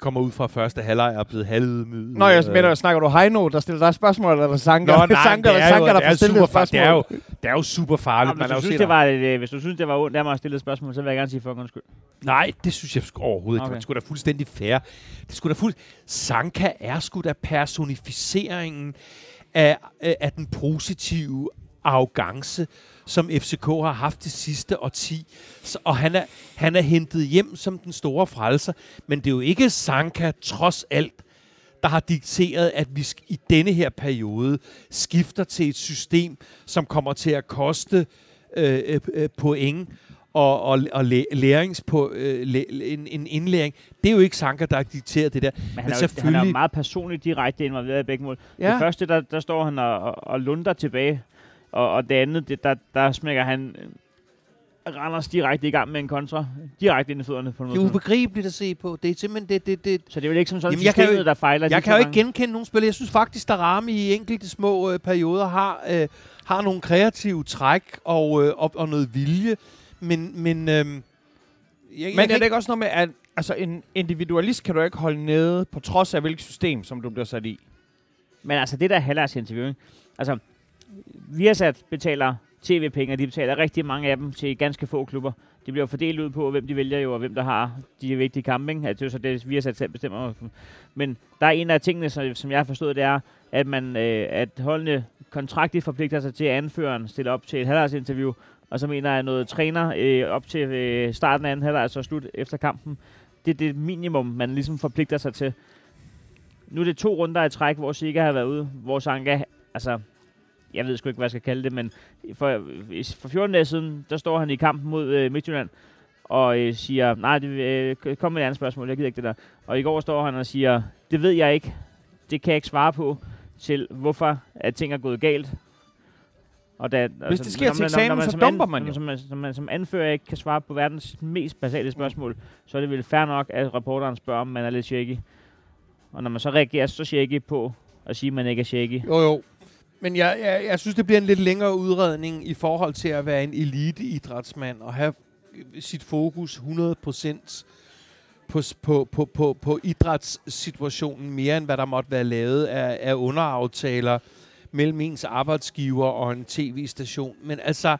kommer ud fra første halvleg og er blevet halvydmyget. Nå, jeg Øh, mener, snakker du Heino, der stiller dig spørgsmål, eller er der Sanker? Nå, nej, Sanker, det er Sanker, jo, der det er får stillet spørgsmål. det er jo, det er jo super farligt. Man hvis, du synes, det var et, øh, hvis du synes, det var ondt af mig at stille et spørgsmål, så vil jeg gerne sige for en skyld. Nej, det synes jeg sgu overhovedet ikke. Okay. Det er sgu da fuldstændig fair. Det er sgu da fuld... Sanka er sgu da personificeringen af, af af den positive arrogance, som FCK har haft det sidste årti. Så, og han er, han er hentet hjem som den store frelser. Men det er jo ikke Sanka, trods alt, der har dikteret, at vi i denne her periode skifter til et system, som kommer til at koste øh, øh, øh, point og, og, og læ- lærings på øh, læ- en, en indlæring. Det er jo ikke Sanka, der har dikteret det der. Men han, Men er, jo, han er jo selvfølgelig- meget personligt direkte involveret i begge mål. Ja. Det første, der, der står han og, og, og lunder tilbage, og, og det andet, det, der, der smækker han øh, Randers direkte i gang med en kontra. Direkte ind i fødderne på en Det er ubegribeligt at se på. Det er simpelthen det, det, det, Så det er jo ikke som sådan Jamen, jeg kan jo systemet, ikke- der fejler. Jeg kan jo ikke gange. genkende nogen spillere. Jeg synes faktisk, at Rami i enkelte små øh, perioder har, øh, har nogle kreative træk og, øh, og, og noget vilje. Men, men, øh, jeg, Men jeg er kan det ikke også noget med, at altså, en individualist kan du ikke holde nede, på trods af hvilket system, som du bliver sat i? Men altså, det der halvårs interview, ikke? Altså, Viasat betaler tv-penge, og de betaler rigtig mange af dem til ganske få klubber. De bliver fordelt ud på, hvem de vælger jo, og hvem der har de vigtige kampe. Ikke? Altså, det er så det, Viasat selv bestemmer. Men der er en af tingene, som, som jeg har forstået, det er, at, man, øh, at holdene kontraktligt forpligter sig til, at anføreren stiller op til et halvårsinterview, og så mener jeg noget træner øh, op til øh, starten af anden halvår, altså slut efter kampen. Det er det minimum, man ligesom forpligter sig til. Nu er det to runder i træk, hvor Siga har været ude, hvor Sanka, altså, jeg ved sgu ikke, hvad jeg skal kalde det, men for, for 14 dage siden, der står han i kampen mod øh, Midtjylland, og øh, siger, nej, det, øh, kom med et andet spørgsmål, jeg gider ikke det der. Og i går står han og siger, det ved jeg ikke, det kan jeg ikke svare på, til hvorfor at ting er gået galt. Og da, Hvis det sker til eksamen, så som dumper an- man jo. Som, man, som, man som anfører ikke kan svare på verdens mest basale spørgsmål, så er det vel fair nok, at reporteren spørger, om man er lidt shaky. Og når man så reagerer så shaky på at sige, at man ikke er shaky, Jo, jo. Men jeg, jeg, jeg synes, det bliver en lidt længere udredning i forhold til at være en eliteidrætsmand og have sit fokus 100% på, på, på, på, på idrætssituationen mere end hvad der måtte være lavet af, af underaftaler mellem ens arbejdsgiver og en tv-station. Men altså,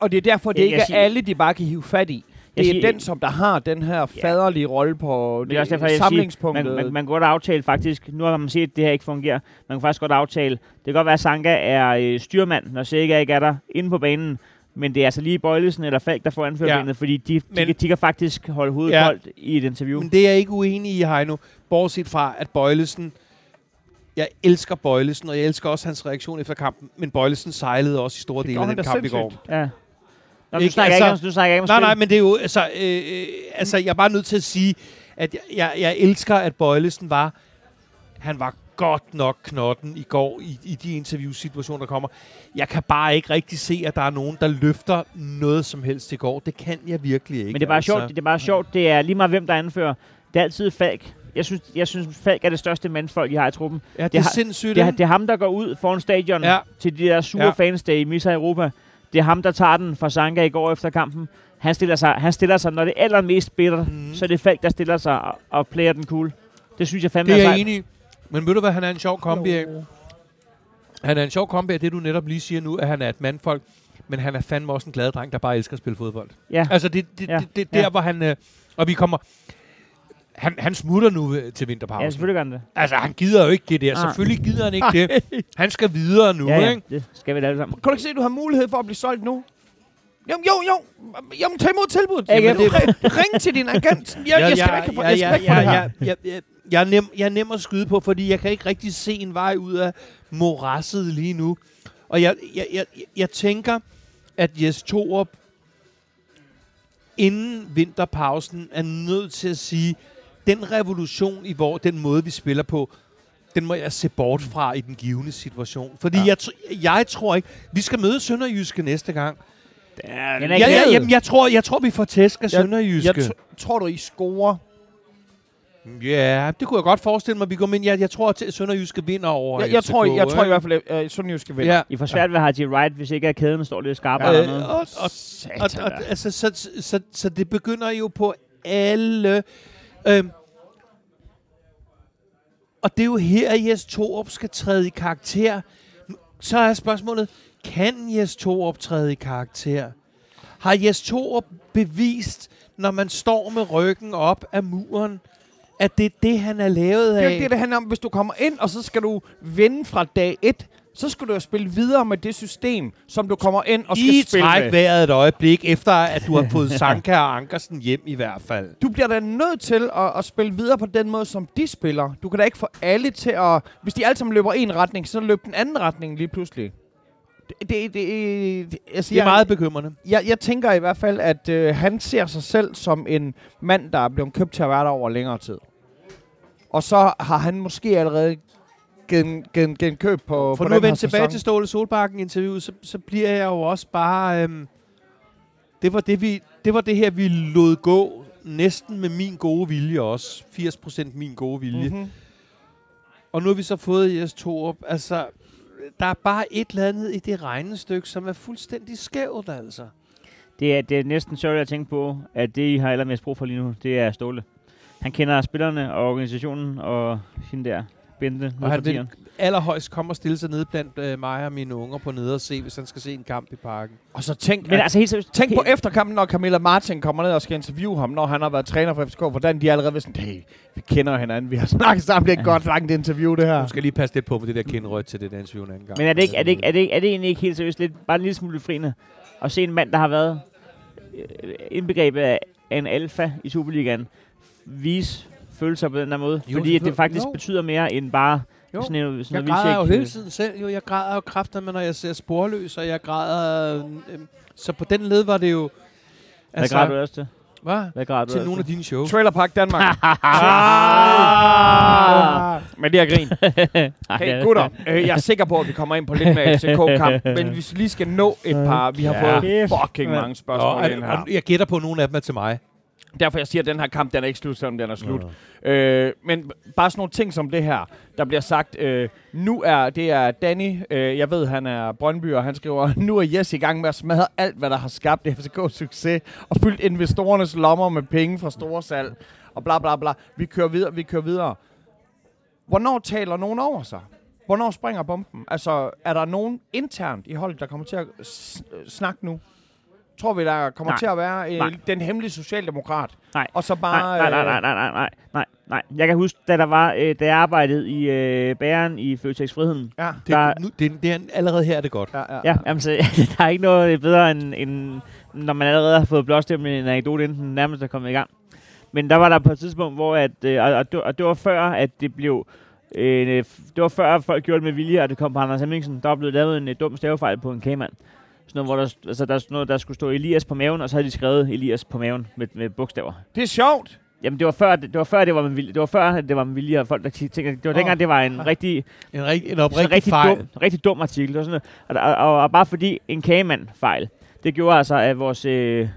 Og det er derfor, det Jeg- ikke er alle, de bare kan hive fat i. Det er siger- den, som der har den her faderlige rolle på Men det er også derfor, det, jeg siger, samlingspunktet. man, man, man kan godt aftale faktisk, nu har man set, at det her ikke fungerer, man kan faktisk godt aftale, det kan godt være, at Sanka er øh, styrmand, når Sikker ikke er der inde på banen, men det er altså lige Bøjlesen eller Falk, der får anførbenet, ja. fordi de, de, Men- kan, de kan faktisk holde hovedet Ja. ja. koldt i et interview. Men det er jeg ikke uenig i, Heino. Bortset fra, at Bøjlesen... Jeg elsker Bøjlesen, og jeg elsker også hans reaktion efter kampen. Men Bøjlesen sejlede også i store Det dele af den kamp i går. sindssygt. Ja. Nå, du Ikke? snakker Altså- ikke om, du snakker ikke om Nej, spil. nej, men det er jo... Altså, øh, øh, altså jeg er bare nødt til at sige, at jeg, jeg, jeg elsker, at Bøjlesen var... Han var godt nok knotten i går i, i de interviewsituationer, der kommer. Jeg kan bare ikke rigtig se, at der er nogen, der løfter noget som helst i går. Det kan jeg virkelig ikke. Men det er bare altså. sjovt, det er bare sjovt, det er lige meget hvem der anfører. Det er altid Falk. Jeg synes, jeg synes Falk er det største mandfolk, I har i truppen. Ja, det, det er har- sindssygt. Det er, det er ham, der går ud foran stadion Ja. til de der sure Ja. ja. fans, der i misser Europa. Det er ham, der tager den fra Sanka i går efter kampen. Han stiller sig, han stiller sig når det er allermest bitter, mm. så er det Falk, der stiller sig og, og player den cool. Det synes jeg fandme Det er er enig. Men ved du hvad, han er en sjov kombi af? Han er en sjov kombi af det, du netop lige siger nu, at han er et mandfolk. Men han er fandme også en glad dreng, der bare elsker at spille fodbold. Ja. Altså, det, det, Ja. det, det der, Ja. hvor han... Øh, og vi kommer... Han, han smutter nu til vinterpausen. Ja, selvfølgelig gør han det. Altså, han gider jo ikke det der. Nej. Selvfølgelig gider han ikke det. Han skal videre nu, ja, ja, ikke? det skal vi da alle sammen. Kan du ikke se, at du har mulighed for at blive solgt nu? Jamen, jo, jo. Jamen, tag imod tilbuddet. AGF. Jamen, det, ring til din agent. Jeg, jeg, skal ikke få, jeg skal ikke få det her. jeg, jeg, jeg, jeg, er nem, jeg er nem at skyde på, fordi jeg kan ikke rigtig se en vej ud af morasset lige nu. Og jeg, jeg, jeg, jeg tænker, at Jes Torup inden vinterpausen er nødt til at sige, den revolution i hvor den måde, vi spiller på, den må jeg se bort fra i den givende situation. Fordi ja. jeg, jeg tror ikke, vi skal møde Sønderjyske næste gang. Er Ja, ja, jamen, jeg tror, jeg tror, vi får tæsk af Jeg- Sønderjyske. Jeg t- tror du, I scorer? Ja, det kunne jeg godt forestille mig, vi går men jeg, jeg tror, at Sønderjyske vinder over Jeg, jeg, FCK, tror, jeg tror i hvert fald, at uh, Sønderjyske vinder. Ja. I får svært ved at have Haji Wright, hvis ikke at kæden står lidt skarpere Øh, eller noget. og, og, og, og, altså, så, så, så det begynder jo på alle Øhm, og det er jo her, Jes Torup skal træde i karakter. Så er spørgsmålet, kan Jes Torup træde i karakter? Har Jes Torup bevist, når man står med ryggen op af muren, at det er det, han er lavet Det er af? jo ikke det, det handler om. Hvis du kommer ind, og så skal du vinde fra dag 1, så skal du jo spille videre med det system, som du kommer ind og skal I spille træk med. vejret et øjeblik, efter at du har fået Sanka og Ankersen hjem i hvert fald. Du bliver da nødt til at, at spille videre på den måde, som de spiller. Du kan da ikke få alle til at... Hvis de alle sammen løber en retning, så løber den anden retning lige pludselig. Det, det, det, det, altså, Det er jeg, meget bekymrende. Jeg, jeg tænker i hvert fald, at øh, han ser sig selv som en mand, der er blevet købt til at være der over længere tid. Og så har han måske allerede givet, givet, givet køb på For på nu at vende tilbage til Ståle Solbakken interviewet, så, så bliver jeg jo også bare... Øhm, det, var det, vi, det var det her, vi lod gå næsten med min gode vilje også. 80% min gode vilje. Mm-hmm. Mm-hmm. Og nu har vi så fået Jes Torup. Altså, der er bare et eller andet i det regnestykke, som er fuldstændig skævt, altså. Det er, det er næsten sjovt at tænke på, at det, I har allermest brug for lige nu, det er Ståle. Han kender spillerne og organisationen og hende der, Bente. Og han vil allerhøjst komme og stille sig nede blandt øh, mig og mine unger på nede og se, hvis han skal se en kamp i parken. Og så tænk, Men altså helt seriøst. tænk på helt- efterkampen, når Camilla Martin kommer ned og skal interviewe ham, når han har været træner for FCK, hvordan de allerede vil sådan, hey, vi kender hinanden, vi har snakket sammen, det er et godt langt interview, det her. Du skal lige passe lidt på med det der kindrødt til det der interview en anden gang. Men er det, ikke, er, det ikke, er, det ikke, er det egentlig ikke helt seriøst lidt, bare en lille smule befriende, at se en mand, der har været øh, indbegrebet af en alfa i Superligaen, vise følelser på den der måde? Jo, fordi at det faktisk Jo. betyder mere end bare Jo. sådan noget, sådan Jeg græder jo hele tiden selv. Jo, jeg græder jo kræfter, når jeg ser sporløs, og jeg græder... Øh, øh, så på den led var det jo... Hvad græder du også til? Hvad? Hvad græder du Til nogle af dine shows. Trailer Park Danmark. Ah! Men det er grin. Hey det- gutter, øh, jeg er sikker på, at vi kommer ind på lidt mere FCK-kamp, men hvis vi lige skal nå et par, vi har Ja. fået fucking mange spørgsmål ind her. jeg gætter på, at nogle af dem er til mig. Derfor jeg siger, at den her kamp, den er ikke slut, selvom den er slut. Øh, men bare sådan nogle ting som det her, der bliver sagt, øh, nu er, det er Danny, øh, jeg ved, han er Brøndby, og han skriver, nu er Jes i gang med at smadre alt, hvad der har skabt FCK's succes, og fyldt investorernes lommer med penge fra store salg, og bla bla bla. Vi kører videre, vi kører videre. Hvornår taler nogen over sig? Hvornår springer bomben? Altså, er der nogen internt i holdet, der kommer til at snakke nu? Tror vi, der kommer Nej. til at være øh, Nej. den hemmelige socialdemokrat? Nej. Og så bare... Nej, nej, øh, nej, nej, nej, nej, nej, nej. Jeg kan huske, da, der var, øh, da jeg arbejdede i øh, bæren i Føtex Friheden. Ja, Det, Der- nu, det, det er, allerede her er det godt. ja, ja. Ja, jamen, så, der er ikke noget bedre, end, end når man allerede har fået blåstemplet en anekdote, inden den nærmest er kommet i gang. Men der var der på et tidspunkt, hvor at, øh, og, og, det, og det var før, at det blev... Øh, det var før, at folk gjorde det med vilje, og det kom på Anders Hemmingsen. Der blevet lavet en øh, dum stavefejl på en kagemand. Sådan noget, hvor der, altså, der, er sådan noget, der skulle stå Elias på maven, og så havde de skrevet Elias på maven med, med bogstaver. Det er sjovt. Jamen, det var før, det, det var før, det var med vilje. Det var før, det var med vilje, og folk, der tænker, det var Åh. dengang, det var en rigtig, En, rig, en oprigtig rigtig, fejl. dum, rigtig dum artikel. Det var sådan noget. Og, og, og, bare fordi en kagemand-fejl, det gjorde altså, at vores øh,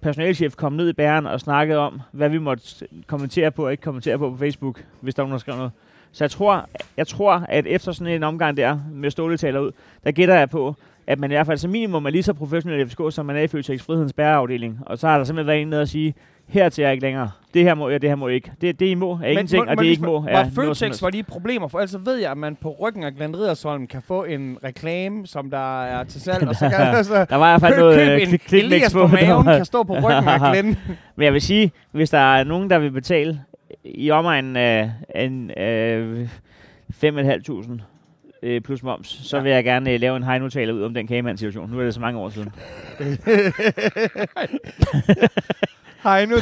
personalchef kom ned i bæren og snakkede om, hvad vi måtte kommentere på og ikke kommentere på på Facebook, hvis der var nogen, der skrev noget. Så jeg tror, jeg tror, at efter sådan en omgang der med Ståle taler ud, der gætter jeg på, at man i hvert fald som minimum er lige så professionel i FCK, som man er i Føtex Frihedens bæreafdeling. Og så har der simpelthen været en nede og sige, hertil er jeg ikke længere. Det her må jeg, det her må jeg ikke. Det, det I må er ingenting, og det I ikke må er Føtex, var de problemer? For ellers ved jeg, at man på ryggen af Glenn Riddersholm kan få en reklame, som der er til salg, og så kan altså, Der var i hvert fald køb, noget køb øh, en Elias på maven, kan stå på ryggen af Glenn. Men jeg vil sige, hvis der er nogen, der vil betale i omegnen af en, øh, 5.500 øh, plus moms, så Ja. vil jeg gerne øh, lave en heino ud om den kagemand-situation. Nu er det så mange år siden. Heino,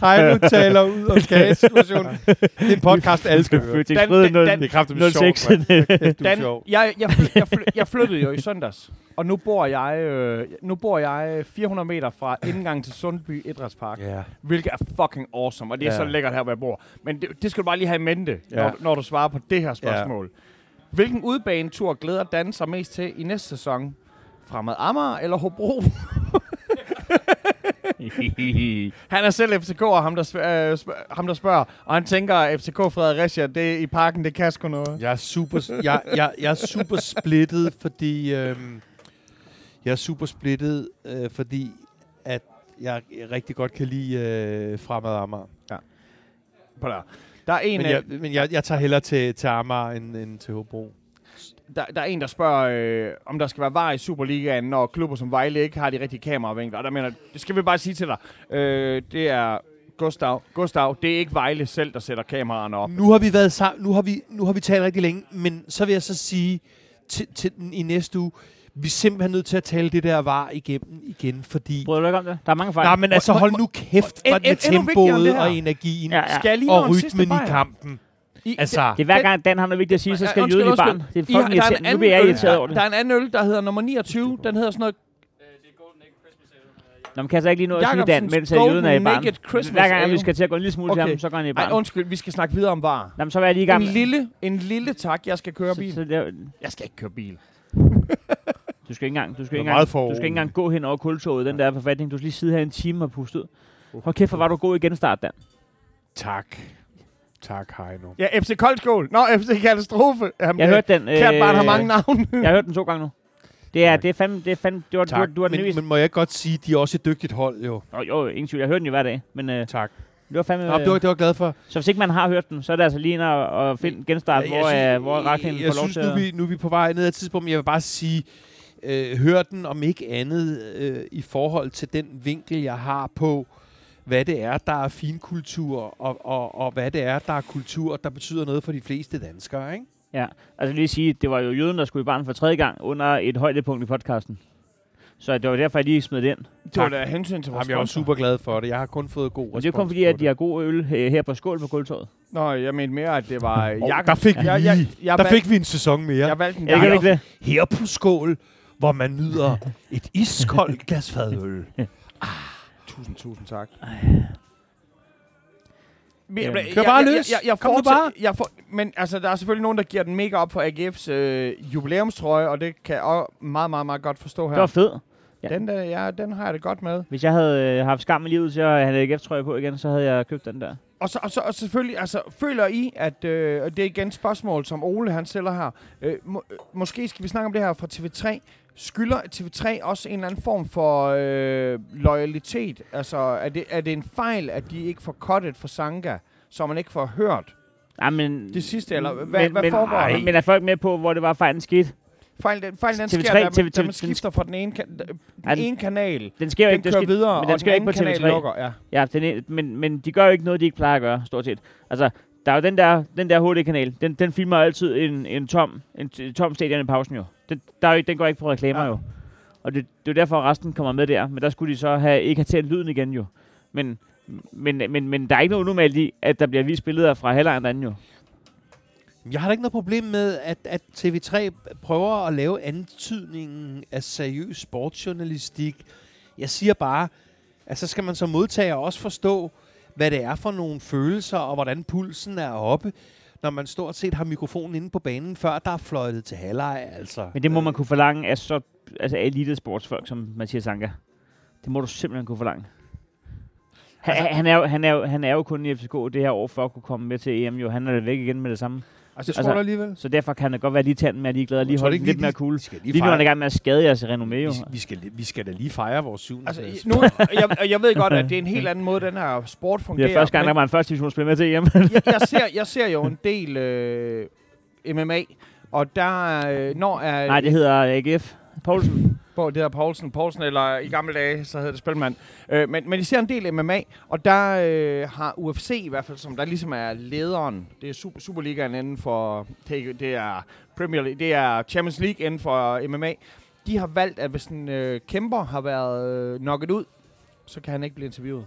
Heino taler ud om kagesituationen. Det er en podcast, alle skal høre. Dan- Dan- nul- Dan- Det er kraftigt 06. Du er Dan, jeg, jeg, fly, jeg, fly, jeg flyttede jo i søndags, og nu bor jeg, øh, nu bor jeg 400 meter fra indgangen til Sundby Idrætspark, Ja. hvilket er fucking awesome, og det er Ja. så lækkert her, hvor jeg bor. Men det, det skal du bare lige have i mente, Ja. når, når du svarer på det her spørgsmål. Hvilken udbanetur glæder Dan sig mest til i næste sæson? Fremad Amager eller Hobro? Han er selv FCK, og ham der, sp- øh, sp- ham der spørger, og han tænker, at FCK Fredericia, det i parken, det kan sgu noget. Jeg er super, jeg, jeg, jeg er super splittet, fordi øhm, jeg er super splittet, øh, fordi at jeg rigtig godt kan lide øh, Fremad Amager. Ja. på der. Der er en, Men, jeg, men jeg, jeg tager hellere til, til Amager end, end til Hobro. der, der er en, der spørger, øh, om der skal være var i Superligaen, når klubber som Vejle ikke har de rigtige kameravinkler. Og der mener, det skal vi bare sige til dig. Øh, det er Gustav. Gustav, det er ikke Vejle selv, der sætter kameraerne op. Nu har vi været sammen, nu har vi, nu har vi talt rigtig længe, men så vil jeg så sige til, til den i næste uge, vi er simpelthen nødt til at tale det der var igennem igen, fordi... Bryder du ikke om det? Der er mange fejl. Nej, men altså hold nu kæft for en- med det tempoet og energien Ja, ja. Skal jeg lige nå og rytmen i kampen. I, Altså, Det er hver gang, Dan har noget vigtigt at sige, så skal jøden i barn. Det er fucking der er en irriterende. Nu anden bliver jeg irriteret der- over det. Der er en anden øl, der hedder nummer 29. Den hedder sådan noget Nå, man kan altså ikke lige nå at sige Dan, mens at jøden er i barn. Christmas Hver gang, vi skal til at gå en lille smule Okay. til ham, så går han i Ej, barn. undskyld, vi skal snakke videre om var. Jamen, så er jeg lige i gang. En lille, en lille tak, jeg skal køre Så- bil. så det- Jeg skal ikke køre bil. Du skal ikke engang, du skal ikke engang, du skal ikke engang gå hen over kultoget, den der forfatning. Du skal lige sidde her en time og puste ud. Hold kæft, hvor var du god i genstart, Dan. tak. Tak, Heino. Ja, FC Koldskål. Nå, FC Katastrofe. Jamen, Jeg øh, hørte den. Kært barn har mange navne. jeg har hørt den to gange nu. Det er, Tak. det er fandme, det er fandme, du har, du, Tak. du har den men, men, må jeg godt sige, de er også et dygtigt hold, jo. oh, jo, ingen tvivl. Jeg hører den jo hver dag. Men øh, Tak. Det var fandme... Nå, det var, det var jeg glad for. Så hvis ikke man har hørt den, så er det altså lige ind og, finde genstart, hvor, jeg øh, hvor Raklin jeg får lov synes, til nu, at... vi, nu er vi på vej ned ad tidspunkt, men jeg vil bare sige, øh, hør den om ikke andet øh, i forhold til den vinkel, jeg har på, hvad det er, der er finkultur, og, og, og hvad det er, der er kultur, der betyder noget for de fleste danskere, ikke? Ja, altså lige sige, det var jo jøden, der skulle i barn for tredje gang under et højdepunkt i podcasten. Så det var derfor, jeg lige smed det ind. Det var da hensyn til vores Jamen, jeg er jo super glad for det. Jeg har kun fået god Og det er kun respons fordi, at de har god øl her på Skål på Gulvtorvet. Nå, jeg mente mere, at det var... Og Jakob. der fik vi jeg, jeg, lige- jeg, Der fik vi en sæson mere. Jeg valgte en Jeg kan Jakob. ikke det. Her på skål, hvor man nyder et iskoldt glasfadøl. Tusind, tusind tak. Jamen, Jeg, kør bare løs. Jeg, jeg, jeg Kom nu fortsætter- bare. Jeg for, men altså, der er selvfølgelig nogen, der giver den mega op for AGF's øh, jubilæumstrøje, og det kan jeg også meget, meget, meget godt forstå her. Det var fedt. Ja. Den, der, ja, den har jeg det godt med. Hvis jeg havde øh, haft skam i livet til at have en AGF-trøje på igen, så havde jeg købt den der. Og, så, og, så, og selvfølgelig, altså, føler I, at øh, og det er igen et spørgsmål, som Ole han stiller her. Øh, må, øh, måske skal vi snakke om det her fra TV3. Skylder TV3 også en eller anden form for øh, loyalitet? Altså, er det, er det en fejl, at de ikke får cuttet for Sanka, så man ikke får hørt Ja, men, det sidste? Eller hvad, men, hvad men, foregår der? men, er folk med på, hvor det var fejlen skete? Fejl, den, fejl, den TV3 sker, da, TV3 da man skifter fra den ene, kan, den Ja, den- ene kanal. Den sker jo Den ikke, det kører sker, videre, men den og sker den ikke på kanal TV3. lukker. Ja. Ja, den, men, men de gør jo ikke noget, de ikke plejer at gøre, stort set. Altså, der er jo den der, den der HD-kanal, den, den filmer altid en, en tom, en, en tom stadion i pausen jo. Den, der er jo den går ikke på reklamer Ja. jo. Og det, det er derfor, at resten kommer med der. Men der skulle de så have, ikke have tændt lyden igen jo. Men, men, men, men der er ikke noget unormalt i, at der bliver vist billeder fra halvlejren anden jo. Jeg har da ikke noget problem med, at, at TV3 prøver at lave antydningen af seriøs sportsjournalistik. Jeg siger bare, at så skal man som modtager også forstå, hvad det er for nogle følelser, og hvordan pulsen er oppe, når man stort set har mikrofonen inde på banen, før der er fløjtet til halvleg. Altså. Men det må man kunne forlange af så altså elite sportsfolk som Mathias Anker. Det må du simpelthen kunne forlange. Han, Altså- han, er jo, han, er jo, han er jo kun i FCK det her år for at kunne komme med til EM. Jo. Han er væk igen med det samme. Altså, det altså- tror du alligevel. Så derfor kan det godt være lige tanden med at ligeglad og lige holde ikke lidt lige, mere de- cool. Vi lige Lige nu er i gang med at skade jeres renommé vi, vi, skal, vi skal da lige fejre vores syvende Altså, plads. nu, jeg, og jeg ved godt, at det er en helt anden måde, den her sport Det fungerer. er første gang, der var en første divisionsspiller med til EM. jeg, jeg, ser, jeg ser jo en del øh, MMA, og der, øh, når er... Nej, det hedder AGF. Poulsen. På det der Poulsen, Poulsen, eller i gamle dage, så hed det Spilmand. Øh, men, men de ser en del MMA, og der øh, har UFC i hvert fald, som der ligesom er lederen, det er super, Superligaen inden for, det, er Premier League, det er Champions League inden for MMA. De har valgt, at hvis en øh, kæmper har været øh, knocket ud, så kan han ikke blive interviewet.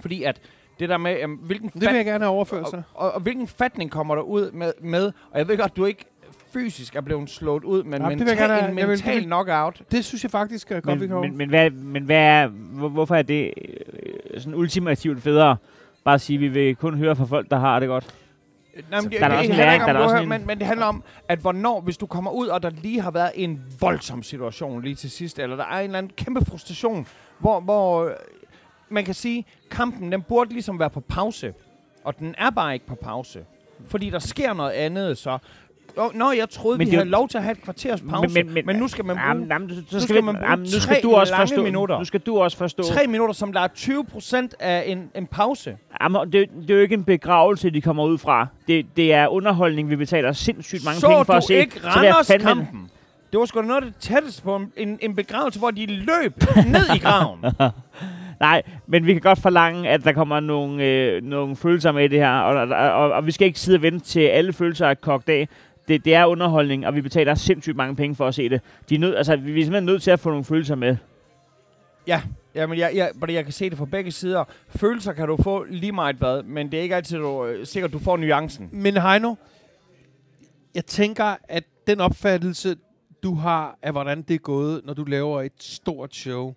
Fordi at det der med, øh, hvilken det vil jeg gerne have overført sig. og, og, og hvilken fatning kommer der ud med, med? Og jeg ved godt, du ikke fysisk er blevet slået ud, men vil mental, gerne en mental det vil- knockout. Det synes jeg faktisk er godt, vi Men, kan men, men, hvad, men hvad er, hvor, hvorfor er det øh, sådan ultimativt federe? Bare at sige, at vi vil kun høre fra folk, der har det godt. Nej, men det, der er det, også læring, der er en- men, men det handler om, at hvornår, hvis du kommer ud, og der lige har været en voldsom situation lige til sidst, eller der er en eller anden kæmpe frustration, hvor, hvor øh, man kan sige, kampen den burde ligesom være på pause, og den er bare ikke på pause. Fordi der sker noget andet, så Oh, nå, jeg troede, Men vi det havde lov til at have et kvarters pause. Men- Men, men- men, nu skal man bruge Jamen, jamen, så, nu skal, vi, man bruge jamen, nu skal du også forstå. minutter. Nu skal du også forstå. tre minutter, som der er 20 procent af en, en pause. Jamen, det, det er jo ikke en begravelse, de kommer ud fra. Det, det er underholdning, vi betaler sindssygt mange Så penge for du at se. ikke så er fandme- Randers-kampen? Det var sgu da noget af det tætteste på en, en, en begravelse, hvor de løb ned i graven. Nej, men vi kan godt forlange, at der kommer nogle, øh, nogle følelser med i det her, og, og, og, og vi skal ikke sidde og vente til alle følelser er kogt af. Det, det er underholdning, og vi betaler sindssygt mange penge for at se det. De er nød, altså, vi er simpelthen nødt til at få nogle følelser med. Jamen, jeg, jeg, fordi jeg kan se det fra begge sider. Følelser kan du få lige meget hvad, men det er ikke altid du, øh, sikkert, du får nuancen. Men Heino, jeg tænker, at den opfattelse, du har af, hvordan det er gået, når du laver et stort show,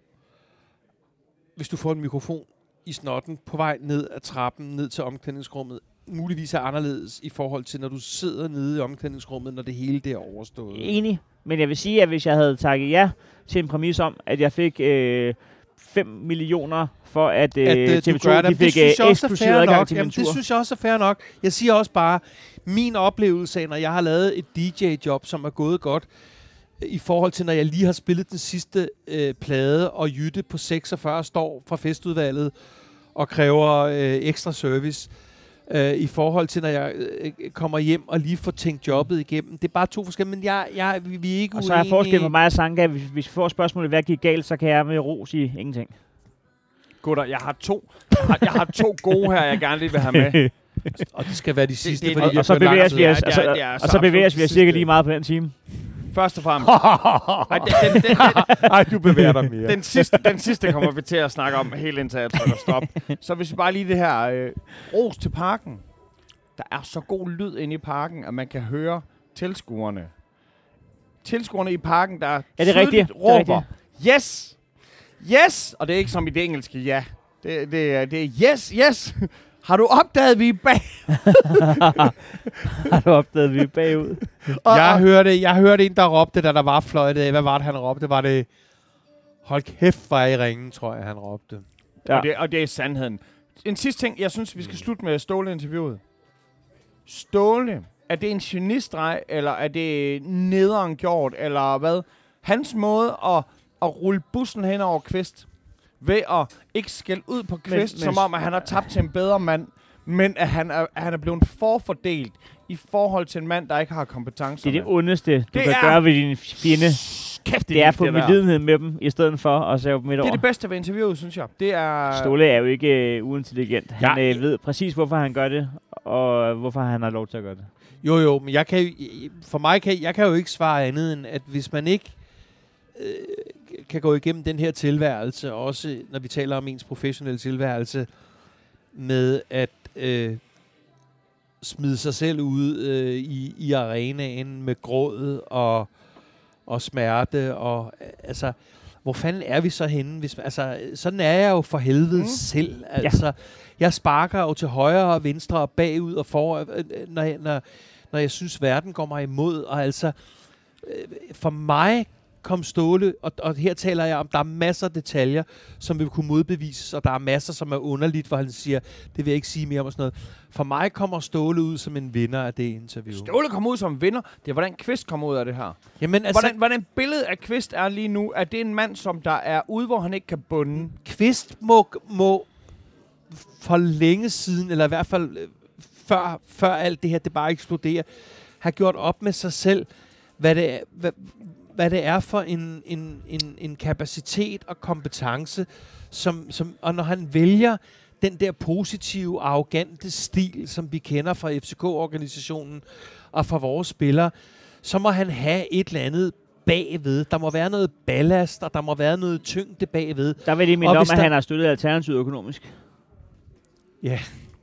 hvis du får en mikrofon i snotten på vej ned ad trappen, ned til omklædningsrummet, muligvis er anderledes i forhold til, når du sidder nede i omklædningsrummet, når det hele det er overstået. Enig. Men jeg vil sige, at hvis jeg havde takket ja til en præmis om, at jeg fik øh, 5 millioner for, at, øh, at øh, TV2 du gør det. de fik synes øh, jeg også er eksklusiv adgang nok. til min Jamen, tur. det synes jeg også er fair nok. Jeg siger også bare, min oplevelse af, når jeg har lavet et DJ-job, som er gået godt, i forhold til, når jeg lige har spillet den sidste øh, plade, og Jytte på 46 står fra festudvalget og kræver øh, ekstra service, øh, i forhold til, når jeg øh, kommer hjem og lige får tænkt jobbet igennem. Det er bare to forskellige, men jeg, jeg, vi, vi er ikke Og så er uenige. forskel på mig og Sanka. Hvis, hvis vi får spørgsmålet, hvad gik galt, så kan jeg med ro sige ingenting. Gutter, jeg har to, jeg har, to gode her, jeg gerne lige vil have med. Og det skal være de sidste, det- fordi og, vi og, så bevæger vi os, og det så, det er bevæger vi os cirka lige meget på den time. Først og fremmest. Ej, den, den, den, den, Ej, du bevæger dig mere. den, sidste, den sidste kommer vi til at snakke om helt indtil jeg trykker stop. Så hvis vi bare lige det her øh, ros til parken. Der er så god lyd inde i parken, at man kan høre tilskuerne. Tilskuerne i parken, der Ja, det er rigtigt. tydeligt Det er råber, yes, yes, og det er ikke som i det engelske ja. Det, det, er, det er yes, yes. Har du opdaget, at vi er bag? Har du opdaget, at vi er bagud? Og, Jeg hørte, jeg hørte en, der råbte, da der var fløjtet. Hvad var det, han råbte? Var det... Hold kæft, var I ringen, tror jeg, han råbte. Ja. og, det, og det er sandheden. En sidste ting, jeg synes, vi skal slutte med Ståle-interviewet. Ståle, er det en genistreg, eller er det nederen gjort, eller hvad? Hans måde at, at rulle bussen hen over Kvist, ved at ikke skælde ud på Kvist, men- som om, at han har tabt til en bedre mand, men at han er, at han er blevet forfordelt i forhold til en mand, der ikke har kompetencer. Det er det ondeste, du Det kan er- gøre ved din fjende. Kæft, Det er at få det medlidenhed med dem, i stedet for at save dem midt Det over. er det bedste ved interviewet, synes jeg. Det er... Ståle er jo ikke øh, uintelligent. Han Ja. øh, ved præcis, hvorfor han gør det, og hvorfor han har lov til at gøre det. Jo, jo, men jeg kan, for mig kan jeg kan jo ikke svare andet end, at hvis man ikke øh, kan gå igennem den her tilværelse, også når vi taler om ens professionelle tilværelse, med at øh, smide sig selv ud øh, i, i arenaen med gråd og, og smerte. Og, øh, altså, hvor fanden er vi så henne? Hvis, altså, sådan er jeg jo for helvede Mm. selv. Altså, Jeg sparker jo til højre og venstre og bagud og for, øh, øh, når, jeg, når, når jeg synes, verden går mig imod. Og altså, for mig kom Ståle, og, og her taler jeg om, der er masser af detaljer, som vil kunne modbevises, og der er masser, som er underligt, hvor han siger, det vil jeg ikke sige mere om og sådan noget. For mig kommer Ståle ud som en vinder af det interview. Ståle kommer ud som vinder. Det er, hvordan Kvist kommer ud af det her. Jamen Altså, hvordan, hvordan billedet af Kvist er lige nu, er det en mand, som der er ude, hvor han ikke kan bunde? Kvist må, må for længe siden, eller i hvert fald øh, før, før alt det her, det bare eksploderer, have gjort op med sig selv, hvad det er, hvad, hvad det er for en, en, en, en kapacitet og kompetence, som, som, og når han vælger den der positive, arrogante stil, som vi kender fra FCK-organisationen og fra vores spillere, så må han have et eller andet bagved. Der må være noget ballast, og der må være noget tyngde bagved. Der vil lige minde Og om, at der- han har støttet Alternativet økonomisk.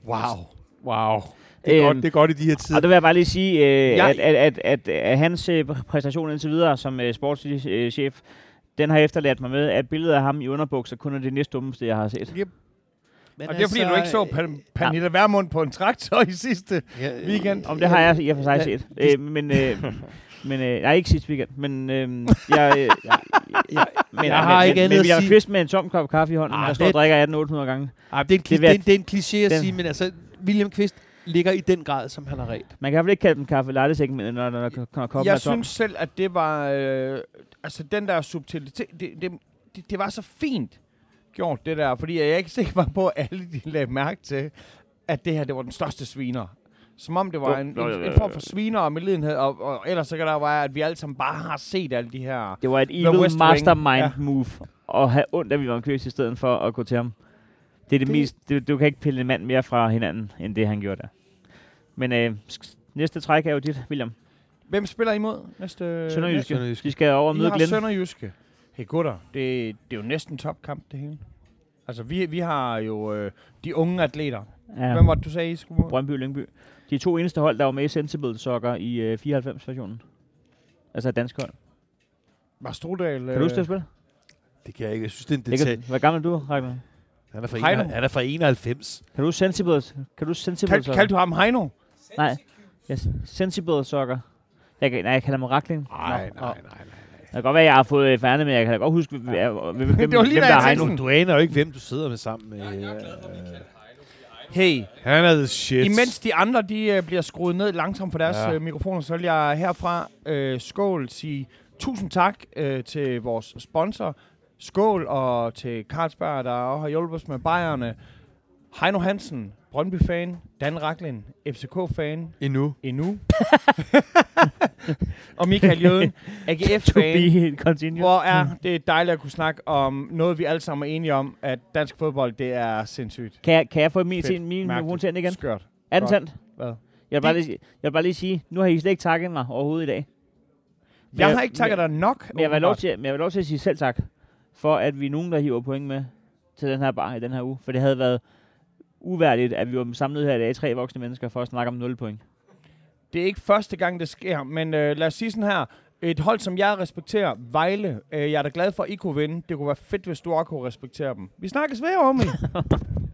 Wow. Wow. Det er, Øhm, godt, det er godt i de her tider. Og der vil jeg bare lige sige, øh, Jeg- at, at, at, at, at hans øh, præstation indtil videre som øh, sportschef, den har efterladt mig med, at billedet af ham i underbukser kun er det næste dummeste, jeg har set. Men Og det er fordi, du ikke så øh, Pan- Pernille Vermund på en traktor i sidste ja, weekend. Om det har jeg i og for sig Ja, set. Øh, men, øh, men øh, nej, ikke sidste weekend. Men øh, jeg, øh, jeg, jeg, men, jeg har men, ikke men, andet men at jeg sige. kvist med en tom kop kaffe i hånden, og jeg står og det- drikker 1800 gange. Ej, det, er en, Det det, det, jeg- er, det er en kliché at den- sige, men altså, William Kvist ligger i den grad, som han har ret. Man kan i hvert fald ikke kalde dem kaffe latte segment, når der kommer koppen Jeg tom. synes selv, at det var... Øh, altså, den der subtilitet... Det, det, det, det var så fint gjort, det der. Fordi jeg er ikke sikker på, at alle de lagde mærke til, at det her, det var den største sviner. Som om det var en, en, en form for sviner og medlidenhed. Og, og ellers så kan der være, at vi alle sammen bare har set alle de her... Det var et evil West Wing. mastermind Ja. move at have ondt af William Køs i stedet for at gå til ham. Det er det, Det- mest... Det, du kan ikke pille en mand mere fra hinanden, end det han gjorde der. Men øh, næste træk er jo dit, William. Hvem spiller imod næste... Sønderjyske. Sønderjyske. De skal over og I møde har Glenn. Sønderjyske. Hey gutter, det, det er jo næsten topkamp, det hele. Altså, vi, vi har jo øh, de unge atleter. Ja. Hvem var det, du sagde, I skulle mod? Brøndby Lyngby. De to eneste hold, der var med i Sensible Soccer i øh, 94-versionen. Altså et dansk hold. Var Strudal... Kan du huske det spil? Det kan jeg ikke. Jeg synes, det er en Det detalje. kan, hvor gammel er du, Ragnar? Han er fra, Heino. en, han er fra 91. Kan du huske Sensible, kan du huske Sensible Kald, kaldte du ham Heino? Nej. Yes. Sensible Soccer. Jeg, kan, nej, jeg kalder ham Rakling. Nej, nej, nej, nej. Det kan godt være, at jeg har fået øh, færdig, men jeg kan da godt huske, hvem, hvem, hvem, hvem, Det var lige hvem der jeg er tænkte Heino. Du aner jo ikke, hvem du sidder med sammen med. Øh, Hey, han er the shit. imens de andre de, øh, bliver skruet ned langsomt på deres Ja. ja. øh, mikrofoner, så vil jeg herfra øh, skål sige tusind tak øh, til vores sponsor. Skål og til Carlsberg, der også har hjulpet os med bajerne. Heino Hansen, Brøndby-fan. Dan Raklin, FCK-fan. Endnu. Endnu. og Michael Jøden, AGF-fan. Hvor er det dejligt at kunne snakke om noget, vi alle sammen er enige om, at dansk fodbold, det er sindssygt. Kan jeg, kan jeg få min, Fedt. min mikrofon igen? Skørt. Er den tændt? Hvad? Jeg vil, bare lige, sige- jeg vil bare lige sige, nu har I slet ikke takket mig overhovedet i dag. Men Jeg har ikke takket dig nok. Men jeg vil lov til, men jeg vil lov til at sige selv tak, for at vi er nogen, der hiver point med til den her bar i den her uge. For det havde været uværdigt, at vi var samlet her i dag, tre voksne mennesker, for at snakke om 0 point. Det er ikke første gang, det sker, men øh, lad os sige sådan her. Et hold, som jeg respekterer, Vejle. Øh, jeg er da glad for, at I kunne vinde. Det kunne være fedt, hvis du også kunne respektere dem. Vi snakkes ved om I.